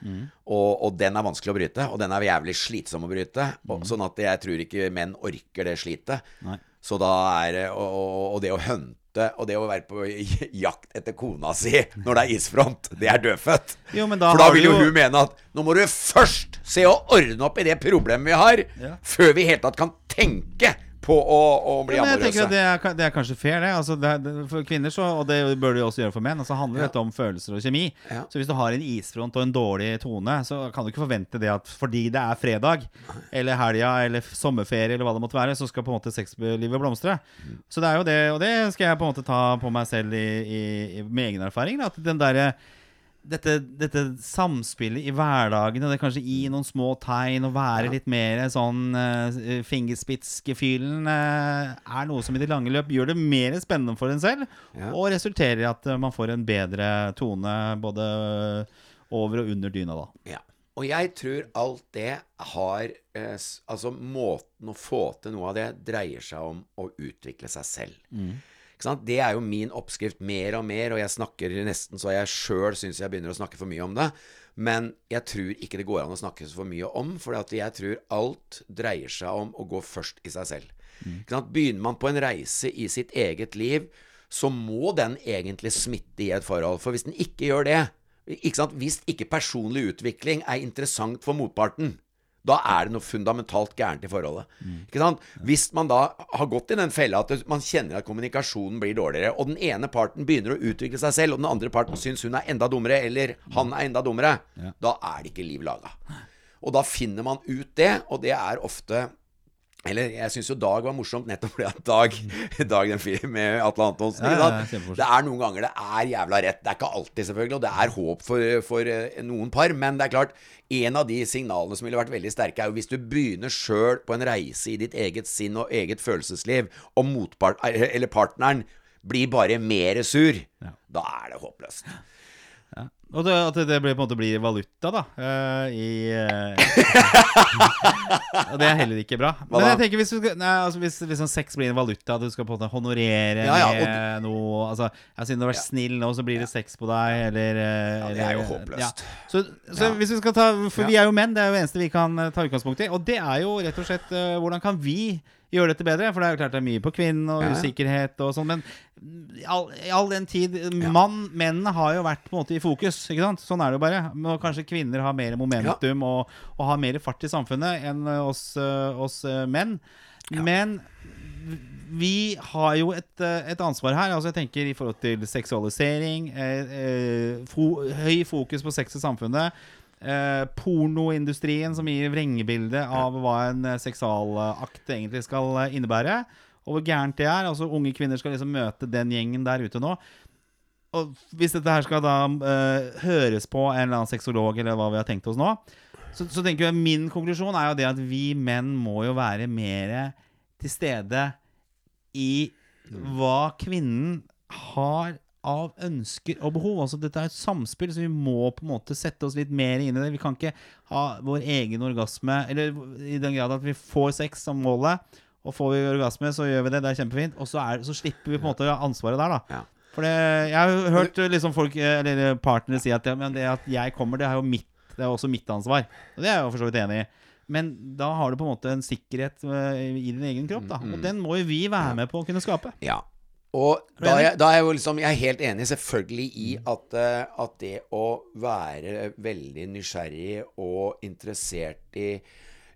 Og, og den er vanskelig å bryte, og den er jævlig slitsom å bryte. Og, Sånn at jeg tror ikke menn orker det slitet. Så da er det og, og, det å hunte og det å være på jakt etter kona si når det er isfront, det er dødfødt. Jo, men da For da vil jo jo- hun mene at nå må du først se å ordne opp i det problemet vi har, Ja. før vi i hele tatt kan tenke på å, å bli Ja, amorøse. det er, det er kanskje fair, det. Altså, det, er, for kvinner, så, og det bør det jo også gjøre for menn, altså handler Ja. dette om følelser og kjemi. Ja. Så hvis du har en isfront og en dårlig tone, så kan du ikke forvente det at fordi det er fredag, eller helga, eller sommerferie, eller hva det måtte være, så skal på en måte sexlivet blomstre. Så det er jo det, og det skal jeg på en måte ta på meg selv i, i, i, med egen erfaring. Da, at den derre dette, dette samspillet i hverdagen, og det kanskje gi noen små tegn, og være Ja. litt mer sånn uh, fingerspitzgefühlen, uh, er noe som i det lange løp gjør det mer spennende for en selv, Ja. og resulterer i at eh, man får en bedre tone både over og under dyna, da. Ja. Og jeg tror alt det har uh, Altså, måten å få til noe av det dreier seg om å utvikle seg selv. Sant? Det er jo min oppskrift mer og mer, og jeg snakker nesten så jeg sjøl syns jeg begynner å snakke for mye om det. Men jeg tror ikke det går an å snakke så for mye om, for jeg tror alt dreier seg om å gå først i seg selv. Sant? Begynner man på en reise i sitt eget liv, så må den egentlig smitte i et forhold. For hvis den ikke gjør det, ikke hvis ikke personlig utvikling er interessant for motparten, da er det noe fundamentalt gærent i forholdet. Ikke sant? Hvis man da har gått i den fella at man kjenner at kommunikasjonen blir dårligere, og den ene parten begynner å utvikle seg selv, og den andre parten syns hun er enda dummere, eller han er enda dummere, da er det ikke liv laga. Og da finner man ut det, og det er ofte eller jeg syns jo Dag var morsomt nettopp fordi at Dag, (laughs) Dag den fyren med Atle Antonsen Ja, ja. Det er noen ganger det er jævla rett. Det er ikke alltid, selvfølgelig, og det er håp for, for eh, noen par. Men det er klart, en av de signalene som ville vært veldig sterke, er jo hvis du begynner sjøl på en reise i ditt eget sinn og eget følelsesliv, og motpart, eh, eller partneren blir bare mer sur, da er det håpløst. Og det, at det blir, på en måte blir valuta, da, Uh, i uh, (laughs) Og det er heller ikke bra. Men jeg tenker hvis, skal, nei, altså hvis, hvis sånn sex blir en valuta, at du skal på en måte honorere Ja, ja, med noe altså, ja, Siden du har vært snill nå, så blir det sex på deg, eller eh, Ja, det er jo håpløst. Ja. Så, så Ja. hvis vi skal ta For Ja. vi er jo menn, det er jo det eneste vi kan ta utgangspunkt i. Og det er jo rett og slett uh, hvordan kan vi gjøre dette bedre? For det er jo klart det er mye på kvinnen og usikkerhet og sånn, men i all, den tid Mann, mennene har jo vært på en måte i fokus, ikke sant? Sånn er det jo bare. Men kanskje kvinner har mer momentum og, og har mer fart i samfunnet enn eh, oss, eh, oss eh, menn. Men vi har jo et, et ansvar her. Altså jeg tenker I forhold til seksualisering, eh, eh, fo høy fokus på sex i samfunnet. Eh, pornoindustrien som gir vrengebilde av hva en eh, seksualakt egentlig skal eh, innebære. Og hvor gærent det er. Altså Unge kvinner skal liksom møte den gjengen der ute nå. Og hvis dette her skal da eh, høres på en eller annen sexolog, eller hva vi har tenkt oss nå, så, så tenker jeg min konklusjon er jo det at vi menn må jo være mer til stede i hva kvinnen har av ønsker og behov. Altså Dette er et samspill, så vi må på en måte sette oss litt mer inn i det. Vi kan ikke ha vår egen orgasme Eller i den grad at vi får sex som målet, og får vi orgasme, så gjør vi det. Det er kjempefint. Og så, er, så slipper vi på en måte ansvaret der, da. Ja. For det, jeg har hørt liksom folk, eh, eller partnere si at, ja, men det at jeg kommer, det er jo mitt Det er også mitt ansvar. Og det er jeg jo for så vidt enig i. Men da har du på en måte en sikkerhet eh, i din egen kropp, da. Og den må jo vi være med på å kunne skape. Ja. Og da er, jeg, da er jeg jo liksom Jeg er helt enig selvfølgelig i at, eh, at det å være veldig nysgjerrig og interessert i,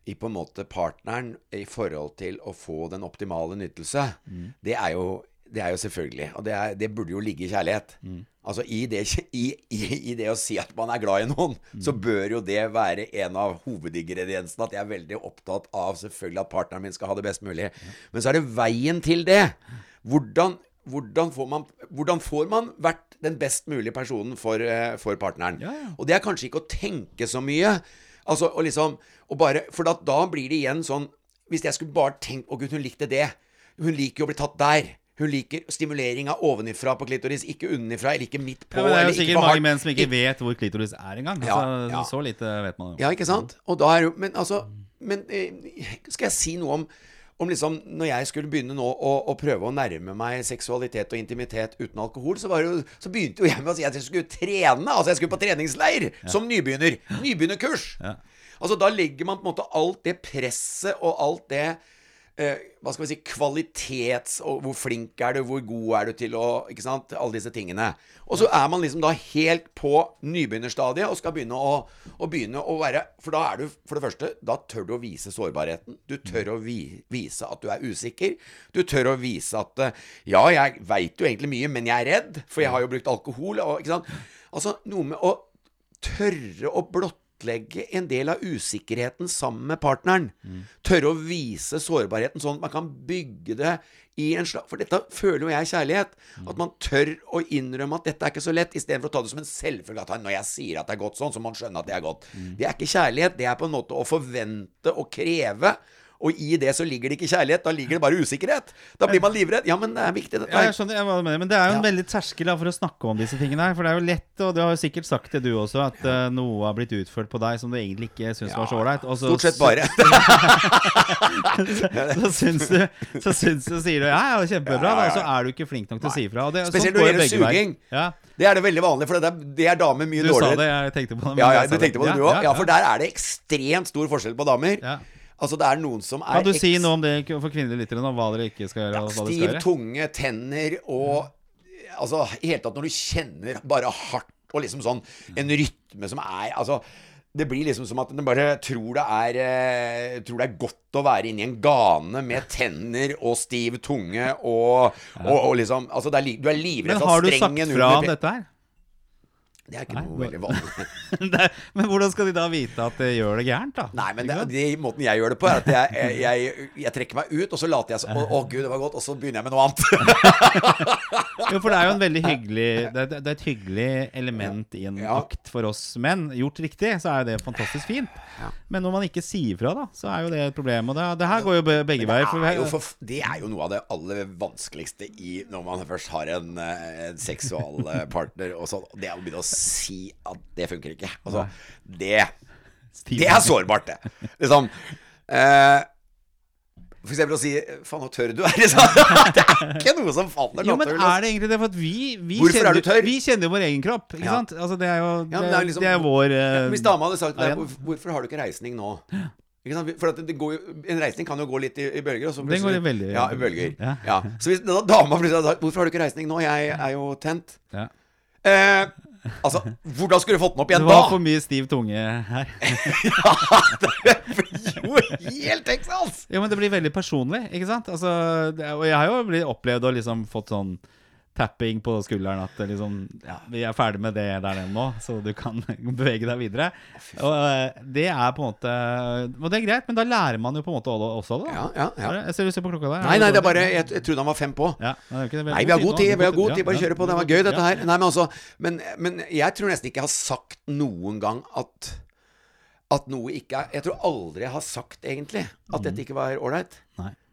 i på en måte partneren i forhold til å få den optimale nytelse, det, er jo, det er jo selvfølgelig. Og det, er, det burde jo ligge i kjærlighet. Altså i det, i, i, I det å si at man er glad i noen, så bør jo det være en av hovedingrediensene. At jeg er veldig opptatt av selvfølgelig at partneren min skal ha det best mulig. Men så er det veien til det. Hvordan, hvordan, får, man, hvordan får man vært den best mulige personen for, eh, for partneren? Ja, ja. Og det er kanskje ikke å tenke så mye. Altså, og liksom, og bare, For da, da blir det igjen sånn Hvis jeg skulle bare tenkt Å, gud, hun likte det. Hun liker jo å bli tatt der. Hun liker stimuleringa ovenifra på klitoris, ikke unnifra, eller ikke midt på. Ja, det er jo sikkert mange menn som ikke vet hvor klitoris er engang. Altså, ja. Så lite vet man jo. Ja, ikke sant? Og da er jo Men altså Men eh, skal jeg si noe om om liksom, når jeg skulle begynne nå å, å prøve å nærme meg seksualitet og intimitet uten alkohol, så, var det jo, så begynte jo jeg med å si at jeg skulle trene. Altså jeg skulle på treningsleir som nybegynner. Nybegynnerkurs. Ja. Altså Da legger man på en måte alt det presset og alt det Hva skal vi si Kvalitets... Og hvor flink er du, hvor god er du til å Ikke sant? Alle disse tingene. Og så er man liksom da helt på nybegynnerstadiet og skal begynne å, å begynne å være For da er du For det første, da tør du å vise sårbarheten. Du tør å vi, vise at du er usikker. Du tør å vise at eh, Ja, jeg veit jo egentlig mye, men jeg er redd, for jeg har jo brukt alkohol. Og, ikke sant? Altså noe med å tørre å blottlegge en del av usikkerheten sammen med partneren. Tørre å vise sårbarheten sånn at man kan bygge det i en slag For dette føler jo jeg kjærlighet. At man tør å innrømme at dette er ikke så lett, istedenfor å ta det som en selvfølge når jeg sier at det er godt sånn, så må man skjønne at det er godt. Det er ikke kjærlighet. Det er på en måte å forvente og kreve. Og i det så ligger det ikke kjærlighet, da ligger det bare usikkerhet. Da blir man livredd. Ja, men det er viktig, dette Ja, jeg skjønner, hva du mener, men det er jo en Ja. veldig terskel for å snakke om disse tingene her. For det er jo lett, og du har jo sikkert sagt det du også, at uh, noe har blitt utført på deg som du egentlig ikke syns var så ålreit. så- Stort sett bare. (laughs) (laughs) så syns du Så syns du, sier du ja, ja, kjempebra, Ja, ja, da, ja. så er du ikke flink nok til å si ifra. Spesielt sånn når det gjelder suging. Ja, Det er det veldig vanlig, for det er, det er damer mye du sa det, jeg tenkte på det. Ja, ja, du tenkte på det du òg? Ja, for der er det ekstremt stor forskjell på damer. Altså, det er noen som er Kan du si noe om det for kvinnelige lyttere nå? Hva dere ikke skal gjøre? Ja, Stiv gjøre? tunge, tenner og Altså, i hele tatt når du kjenner bare hardt og liksom sånn en rytme som er Altså det blir liksom som at den bare tror det er eh, Tror det er godt å være inni en gane med tenner og stiv tunge og, og, og liksom Altså, er du er livredd Men har du sagt fra om dette her? Det er ikke Nei, noe veldig vanlig. (laughs) Er- men hvordan skal de da vite at det gjør det gærent, da? Nei, men det, det, måten jeg gjør det på, er at jeg, jeg, jeg, jeg trekker meg ut, og så later jeg som Å, å, gud, det var godt. Og så begynner jeg med noe annet. (laughs) Jo, for det er jo en veldig hyggelig Det det er et hyggelig element i en Ja. akt for oss menn. Gjort riktig, så er jo det fantastisk fint. Ja. Men når man ikke sier fra, da, så er jo det et problem. Og det, det her går jo begge veier. Er, det er jo noe av det aller vanskeligste i når man først har en, eh, en seksualpartner og sånn. Det er å begynne å si at det funker ikke. Altså, det, det er sårbart, det. Liksom eh, For eksempel å si 'faen, så tørr du (laughs) er'. Liksom. Det er ikke noe som faller Jo, men er det egentlig det? For at vi, vi, Hvorfor kjenner, er du tørr? vi kjenner jo vår egen kropp, ikke Ja. sant? Altså, det er jo det, Ja, det er liksom- det er vår Ja, eh, Hvis dama hadde sagt til deg "Hvorfor- har du ikke reisning nå?' (gasps) For at det går jo, En reisning kan jo gå litt i, i bølger. Og Den går i veldig- Ja, i bølger. Ja. Så hvis da dama plutselig hadde sagt 'Hvorfor har du ikke reisning nå? Jeg er jo tent'. ja. Eh, altså, hvordan skulle du fått den opp igjen da? Det var da? for mye stiv tunge her. (laughs) ja, det blir jo helt Texas! Ja, men det blir veldig personlig, ikke sant? Altså, det, og jeg har jo opplevd og liksom fått sånn tapping på skulderen at liksom Ja, vi er ferdig med det der nede nå, så du kan (laughs) bevege deg videre. Og eh, det er på en måte Og det er greit, men da lærer man jo på en måte også det. Ja, ja, ja. Jeg ser du ser på klokka der. Nei, nei, det er bare Jeg, jeg trodde han var fem på. ja, nei, vi har god tid. Vi har god tid, Bare kjøre på. Det var gøy, dette her. Nei, men altså Men, men jeg tror nesten ikke jeg har sagt noen gang at At noe ikke er Jeg tror aldri jeg har sagt, egentlig, at dette ikke var ålreit.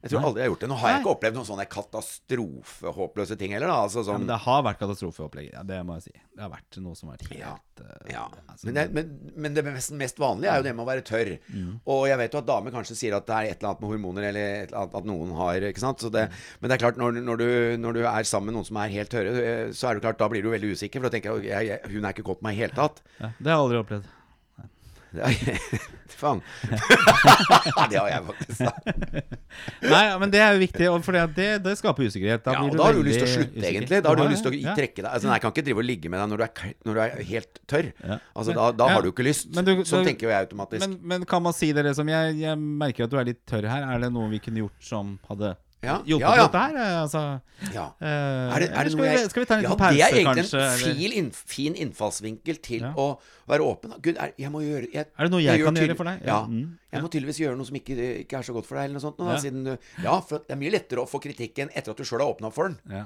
Jeg tror aldri jeg har gjort det. Nå har jeg ikke opplevd noen sånne katastrofehåpløse ting heller, da. Altså Ja, sånn men det har vært katastrofeopplegg. Ja, det må jeg si. Det har vært noe som har vært helt Ja. eh, Ja, altså, men det, men, men det mest, mest vanlige er jo det med å være tørr. Og jeg vet jo at damer kanskje sier at det er et eller annet med hormoner, eller et eller annet at noen har Ikke sant? Så det, men det er klart, når, når, du, når du er sammen med noen som er helt tørre, eh, så er det klart, da blir du veldig usikker. For da tenker jeg, jeg, jeg hun er ikke kåt på meg i det hele tatt. ja, det har jeg aldri opplevd. (laughs) Faen. (laughs) det har jeg faktisk, da. (laughs) Nei, men det er jo viktig, for det, det skaper usikkerhet. Ja, blir og du da har du lyst til å slutte, usikker. egentlig. Da har du Ja, lyst til å ja. trekke deg. Altså, nei, jeg kan ikke drive og ligge med deg når du er, når du er helt tørr. Ja. Altså, Men- da, da ja. har du ikke lyst. Men du- sånn du- tenker jo jeg automatisk. Men, men kan man si det liksom jeg, jeg merker at du er litt tørr her. Er det noe vi kunne gjort som hadde Ja, hjulpet ja, ja. dette her? Eh, Altså, ja. eh, Er det, er det skal, noe vi, skal vi ta en liten pause, det er egentlig kanskje? en fin, fin innfallsvinkel til å være åpen. Gud, er, jeg må gjøre jeg, Er det noe jeg jeg kan gjøre for deg? Ja, mm, Jeg må tydeligvis gjøre noe som ikke, ikke er så godt for deg, eller noe sånt. Da, siden ja, for det er mye lettere å få kritikken etter at du sjøl har åpna for den, Ja.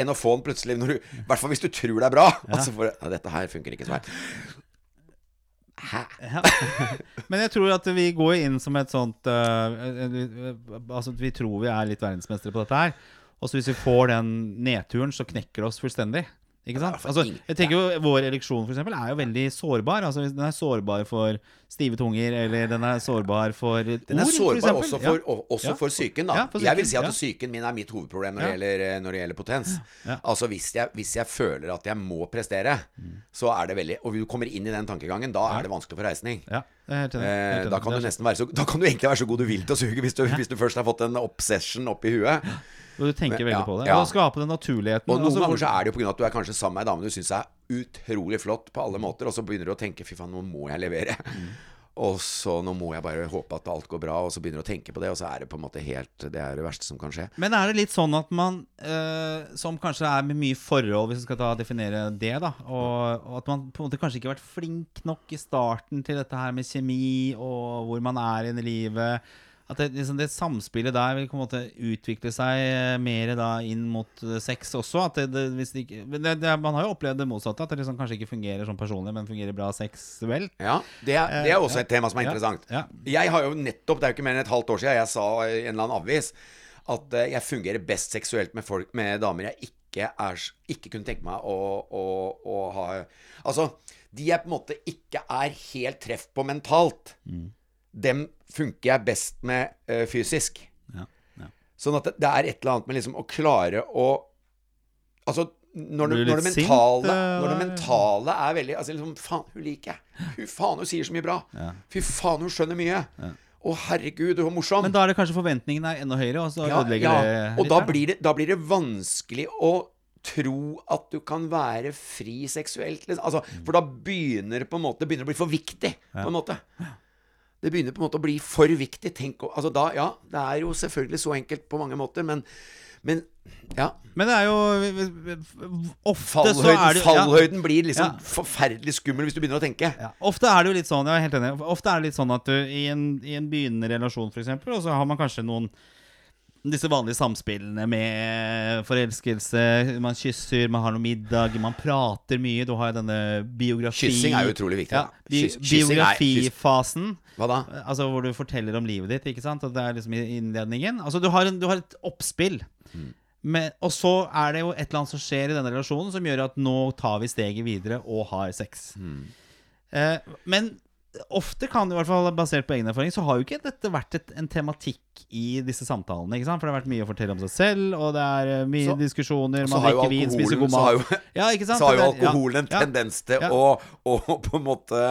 enn å få den plutselig I hvert fall hvis du tror det er bra. Altså for, dette her funker ikke så her. Hæ? (laughs) Men jeg tror at vi går inn som et sånt eh, Altså vi tror vi er litt verdensmestere på dette her. Og så hvis vi får den nedturen, så knekker det oss fullstendig. Ikke sant? Altså, jeg tenker jo Vår ereksjon for eksempel, er jo veldig sårbar. Altså, Den er sårbar for stive tunger, eller den er sårbar for ord. Den er sårbar for også for, ja. også for psyken, da. Ja, for jeg vil si at ja. psyken min er mitt hovedproblem når, det, gjelder, når det gjelder potens. Ja. Altså hvis jeg, hvis jeg føler at jeg må prestere, så er det veldig Og du kommer inn i den tankegangen, da er det vanskelig for reisning. Ja, det helt enig. Eh, kan så, da kan du egentlig være så god du vil til å suge, hvis du, hvis du først har fått en obsession opp i huet. Og du tenker Men- veldig ja, på det. ja. Og skape den naturligheten. Og noen altså, ganger så er det jo pga. at du er kanskje sammen med ei dame du syns er utrolig flott på alle måter, og så begynner du å tenke 'fy faen, nå må jeg levere'. Og så nå må jeg bare håpe at alt går bra, og så begynner du å tenke på det, og så er det på en måte helt Det er det verste som kan skje. Men er det litt sånn at man, eh, som kanskje er med mye forhold, hvis vi skal ta, definere det, da, og, og at man på en måte kanskje ikke har vært flink nok i starten til dette her med kjemi og hvor man er i livet At det, liksom det samspillet der vil på en måte utvikle seg eh, mer da inn mot eh, sex også. At det, det, hvis det ikke, men det, man har jo opplevd det motsatte, at det liksom kanskje ikke fungerer sånn personlig, men fungerer bra seksuelt. Ja, det er, det er også et tema som er interessant. ja. Jeg har jo nettopp, det er jo ikke mer enn et halvt år siden, jeg sa i en eller annen avis at eh, jeg fungerer best seksuelt med, folk, med damer jeg ikke, er, ikke kunne tenke meg å, å, å ha Altså, de jeg på en måte ikke er helt treff på mentalt, Mm. Dem funker jeg best med uh, fysisk. Ja, ja. Sånn at det, det er et eller annet med liksom å klare å Altså, når det, når det mentale, sint, eh, Når det mentale er veldig Altså liksom Faen, hun liker jeg. Fy faen, hun sier så mye bra. Ja. Fy faen, hun skjønner mye. Å, herregud, hun er morsom. Men da er det kanskje forventningene er enda høyere, og så ødelegger ja. det Og da blir, det, da blir det vanskelig å tro at du kan være fri seksuelt. liksom. Altså, for da begynner det på en måte begynner å bli for viktig. På en måte Det begynner på en måte å bli for viktig. Tenk, altså da, ja, Det er jo selvfølgelig så enkelt på mange måter, men, men ja. Men det er jo Ofte så Fallhøyden, er det ja, fallhøyden blir liksom Ja. forferdelig skummel hvis du begynner å tenke. ja, Ofte er det jo litt sånn Jeg er helt enig Ofte er det litt sånn at du i en, i en begynnende relasjon eksempel, Og så har man kanskje noen disse vanlige samspillene med forelskelse. Man kysser, man har noe middag, man prater mye. Du har jo denne biografi... Kyssing er jo utrolig viktig, Ja, bi biografifasen. Hva da? Altså hvor du forteller om livet ditt, ikke sant? Og det er liksom i innledningen. Altså du har, en, du har et oppspill. Men, og så er det jo et eller annet som skjer i denne relasjonen som gjør at nå tar vi steget videre og har sex. Eh, men ofte kan det i hvert fall basert på egen erfaring, så har jo ikke dette vært et, en tematikk i disse samtalene. ikke sant? For det har vært mye å fortelle om seg selv, og det er eh, mye Så- diskusjoner. Man drikker vin, spiser god alkoholen- så har jo- (laughs) Ja, ikke sant? Så har jo alkoholen en ja. tendens til Ja. å, å på en måte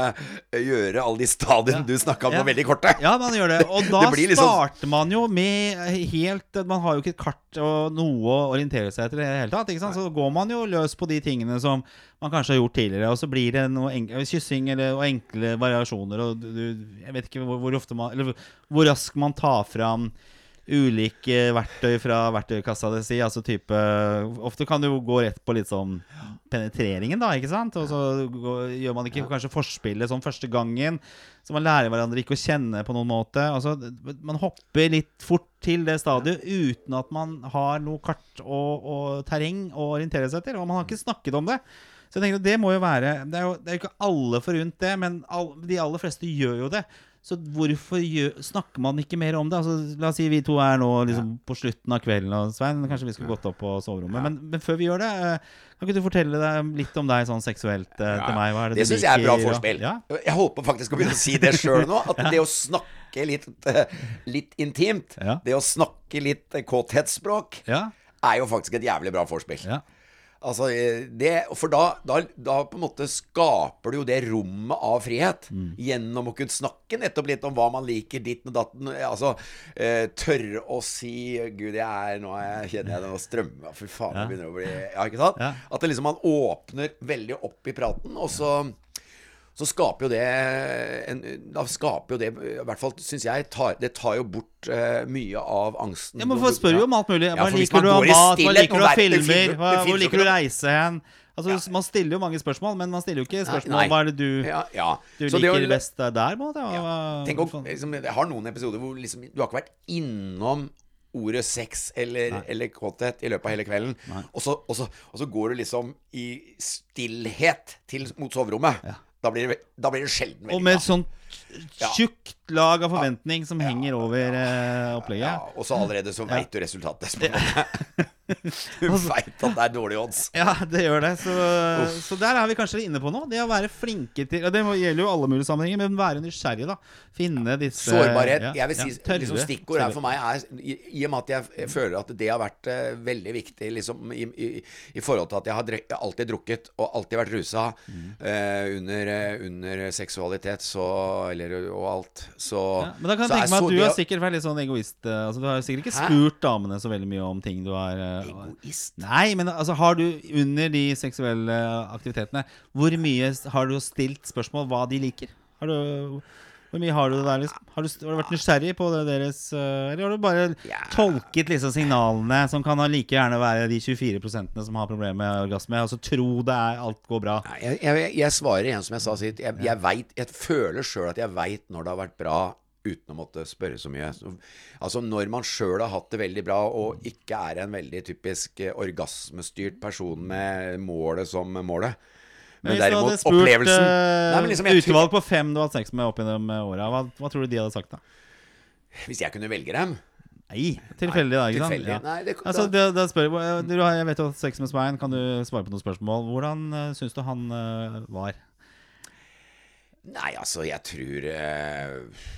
gjøre alle de stadiene du snakka om, Ja. veldig korte. Ja, man gjør det. (laughs) Og da Det liksom- starter man jo med helt Man har jo ikke et kart og noe å orientere seg etter i det hele tatt. Ikke sant? Så går man jo løs på de tingene som man kanskje har gjort tidligere, og så blir det noe kyssing eller, og enkle variasjoner, og du, Jeg vet ikke hvor, hvor ofte man Eller hvor- raskt man tar fram ulike verktøy fra verktøykassa di si. Altså type Ofte kan du jo gå rett på litt sånn penetreringen, da, ikke sant? Og så gjør man ikke kanskje forspillet sånn første gangen. Så man lærer hverandre ikke å kjenne på noen måte. Altså, man hopper litt fort til det stadiet uten at man har noe kart og, og terreng å orientere seg etter. Og man har ikke snakket om det. Så jeg tenker at det må jo være Det er jo, det er jo ikke alle forunt det, men all, de aller fleste gjør jo det. Så hvorfor gjør, snakker man ikke mer om det? Altså, la oss si vi to er nå liksom på slutten av kvelden, og Svein, kanskje vi skulle gått opp på soverommet. Men, men før vi gjør det, eh, kan ikke du fortelle deg litt om deg sånn seksuelt eh, til meg? Det, Det syns jeg er bra forspill. Ja. Jeg håper faktisk å begynne å si det sjøl nå. At (laughs) det å snakke litt, eh, litt intimt, Ja. det å snakke litt kåthetsspråk, Ja. er jo faktisk et jævlig bra forspill. Ja. Altså, det, for da, da, da på en måte skaper du jo det rommet av frihet. Gjennom å kunne snakke nettopp litt om hva man liker, ditten og datten. Altså eh, tørre å si Gud, jeg er Nå jeg, kjenner jeg det nå strømmer Fy faen, det begynner å bli Ja, ikke sant? Ja. At det liksom man åpner veldig opp i praten, og så så skaper jo det en, Da skaper jo det I hvert fall syns jeg tar, Det tar jo bort uh, mye av angsten. Ja, men Folk spør jo om alt mulig. Hva ja, liker du av mat? Hva liker du av filmer? Hva, hvor liker du å reise hen? Altså, Man stiller jo mange spørsmål, men man stiller jo ikke spørsmål om hva er det du, Ja, ja. du liker det best der. på liksom, Jeg har noen episoder hvor liksom, du har ikke vært innom ordet sex eller, eller kåthet i løpet av hele kvelden. Og så, og, så, og så går du liksom i stillhet til, mot soverommet. Da, blir det, da blir det sjelden Og veldig med bra. et sånt Ja. lag av forventning som henger over eh, Ja, opplegget. og så allerede så veit du resultatet. (laughs) Du veit at det er dårlige odds. Ja, det gjør det. Så, så der er vi kanskje inne på noe. Det å være flinke til det gjelder jo alle mulige sammenhenger, men være nysgjerrig, da. Finne disse Sårbarhet. ja, Jeg vil si ja, liksom Stikkord her for meg er I, og med at jeg føler at det har vært uh, veldig viktig liksom, i, i, i forhold til at jeg har drek, alltid drukket og alltid vært rusa Mm. uh, under, uh, under seksualitet så Eller og alt. Så, Ja, men da kan jeg tenke meg at du har sikkert vært litt sånn egoist. eh, Altså, du har sikkert ikke Hæ? spurt damene så veldig mye om ting du har eh, Egoist? Nei, men altså, har du under de seksuelle aktivitetene Hvor mye har du stilt spørsmål hva de liker? Har du hvor mye har du det der, liksom? Har du, har du vært nysgjerrig på det deres eh, Eller har du bare Ja. tolket liksom signalene, som kan ha like gjerne være de 24% som har problemer med orgasme, og så tro det er alt går bra? Jeg, jeg, jeg svarer igjen som jeg sa sist. Jeg, jeg, vet, jeg føler sjøl at jeg veit når det har vært bra. Uten å måtte spørre så mye. Så, altså Når man sjøl har hatt det veldig bra, og ikke er en veldig typisk eh, orgasmestyrt person med målet som målet. Men Hvis derimot spurt opplevelsen eh, Nei, men liksom, utvalg på fem du har hatt sex med opp gjennom eh, åra, hva, hva tror du de hadde sagt da? Hvis jeg kunne velge dem Nei, tilfeldig, da. ikke sant? Ja. Nei, det, Altså, det, det spør, jeg- du jeg vet du har hatt sex med Svein. Kan du svare på noen spørsmål? Hvordan uh, syns du han uh, var? Nei, altså, jeg tror uh,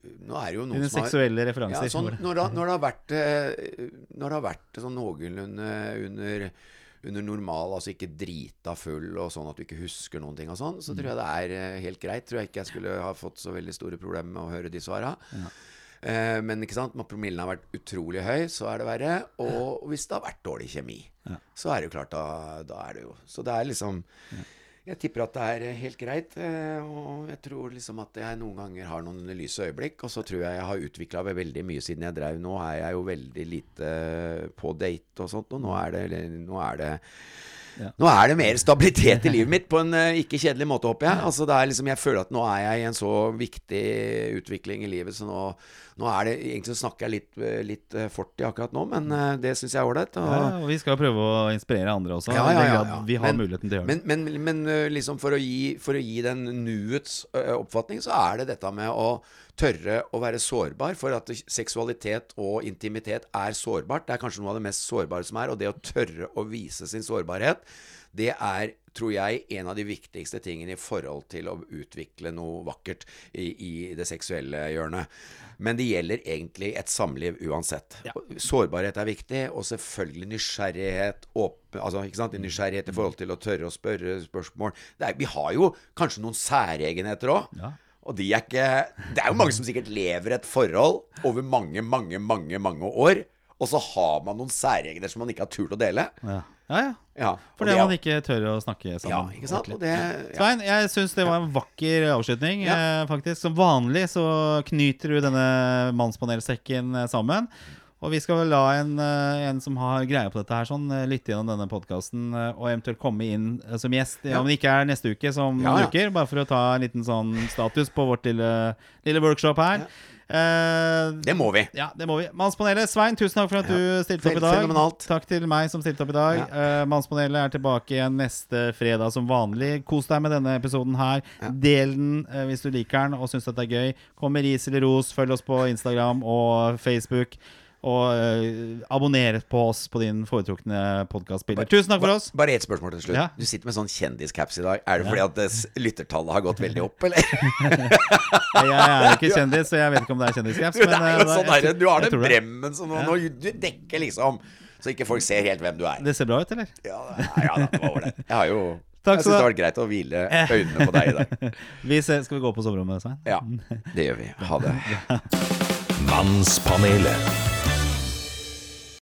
Nå er det jo noen Dine som har seksuelle ja, sånn, når, det, når det har vært eh, Når det har vært sånn noenlunde under, under normal, altså ikke drita full og sånn at du ikke husker noen ting og sånn, så tror jeg det er eh, helt greit. Tror jeg ikke jeg skulle ha fått så veldig store problemer med å høre de svara. Eh, men ikke sant, når promillen har vært utrolig høy, så er det verre. Og hvis det har vært dårlig kjemi, så er det jo klart, da, da er det jo Så det er liksom Jeg tipper at det er eh, helt greit. eh, Og jeg tror liksom at jeg noen ganger har noen lyse øyeblikk. Og så tror jeg jeg har utvikla meg veldig mye siden jeg drev. Nå er jeg jo veldig lite på date og sånt, og nå er det, nå er det Nå er det mer stabilitet i livet mitt på en uh, ikke kjedelig måte, håper jeg. Altså det liksom, Jeg føler at nå er jeg i en så viktig utvikling i livet, så nå, nå er det Egentlig så snakker jeg litt, eh, litt eh, fortid akkurat nå, men uh, det syns jeg er ålreit. og- Ja, og vi skal prøve å inspirere andre også. Ja, ja, ja, ja. Vi har Men- muligheten til å gjøre det. Men, men, men liksom for å, gi, for å gi den nuets uh, oppfatning, så er det dette med å tørre å være sårbar. For at seksualitet og intimitet er sårbart. Det er kanskje noe av det mest sårbare som er. Og det å tørre å vise sin sårbarhet, det er tror jeg, en av de viktigste tingene i forhold til å utvikle noe vakkert i, i det seksuelle hjørnet. Men det gjelder egentlig et samliv uansett. Sårbarhet er viktig, og selvfølgelig nysgjerrighet. Åpen, altså? Nysgjerrighet i forhold til å tørre å spørre spørsmål. Det er, vi har jo kanskje noen særegenheter òg. Ja. Og de er ikke Det er jo mange som sikkert lever et forhold over mange, mange, mange, mange år. Og så har man noen særegener som man ikke har turt å dele. Ja, ja. ja. Ja, Fordi man ikke tør å snakke sammen. Ja, ikke sant? Det, ja. Svein, jeg syns det var en vakker avslutning. Ja. Eh, faktisk Som vanlig så knyter du denne mannspanelsekken eh, sammen. Og vi skal vel la en, eh, en som har greie på dette her, sånn eh, lytte gjennom denne podkasten og eventuelt komme inn eh, som gjest, Ja. om det ikke er neste uke, som Ja, ja. uker. Bare for å ta en liten sånn status på vårt lille, lille workshop her. Eh, det må vi. ja, det må vi. Mannspanelet. Svein, tusen takk for at du stilte opp i dag. fenomenalt. Takk til meg som stilte opp i dag. Eh, Mannspanelet er tilbake igjen neste fredag som vanlig. Kos deg med denne episoden her. Del den eh, hvis du liker den og syns dette er gøy. Kom med ris eller ros. Følg oss på Instagram og Facebook. Og eh, abonner på oss på din foretrukne podkastspiller. Tusen takk for oss. Bare ett spørsmål til slutt. Ja. Du sitter med sånn kjendiscaps i dag. Er det fordi at det lyttertallet har gått veldig opp, eller? (laughs) Jeg er ikke kjendis, så jeg vet ikke om det er kjendiscaps. (laughs) Du, det men, er eh, da- sånn jeg der, du har den bremmen som sånn, ja. Du dekker liksom Så ikke folk ser helt hvem du er. Det ser bra ut, eller? Ja, ja det var ålreit. Jeg har jo (laughs) Takk Jeg syns det ha. har vært greit å hvile øynene på deg i dag. Vi ser, skal vi gå på soverommet, Svein? Ja, det gjør vi. Ha det. Mannspanelet.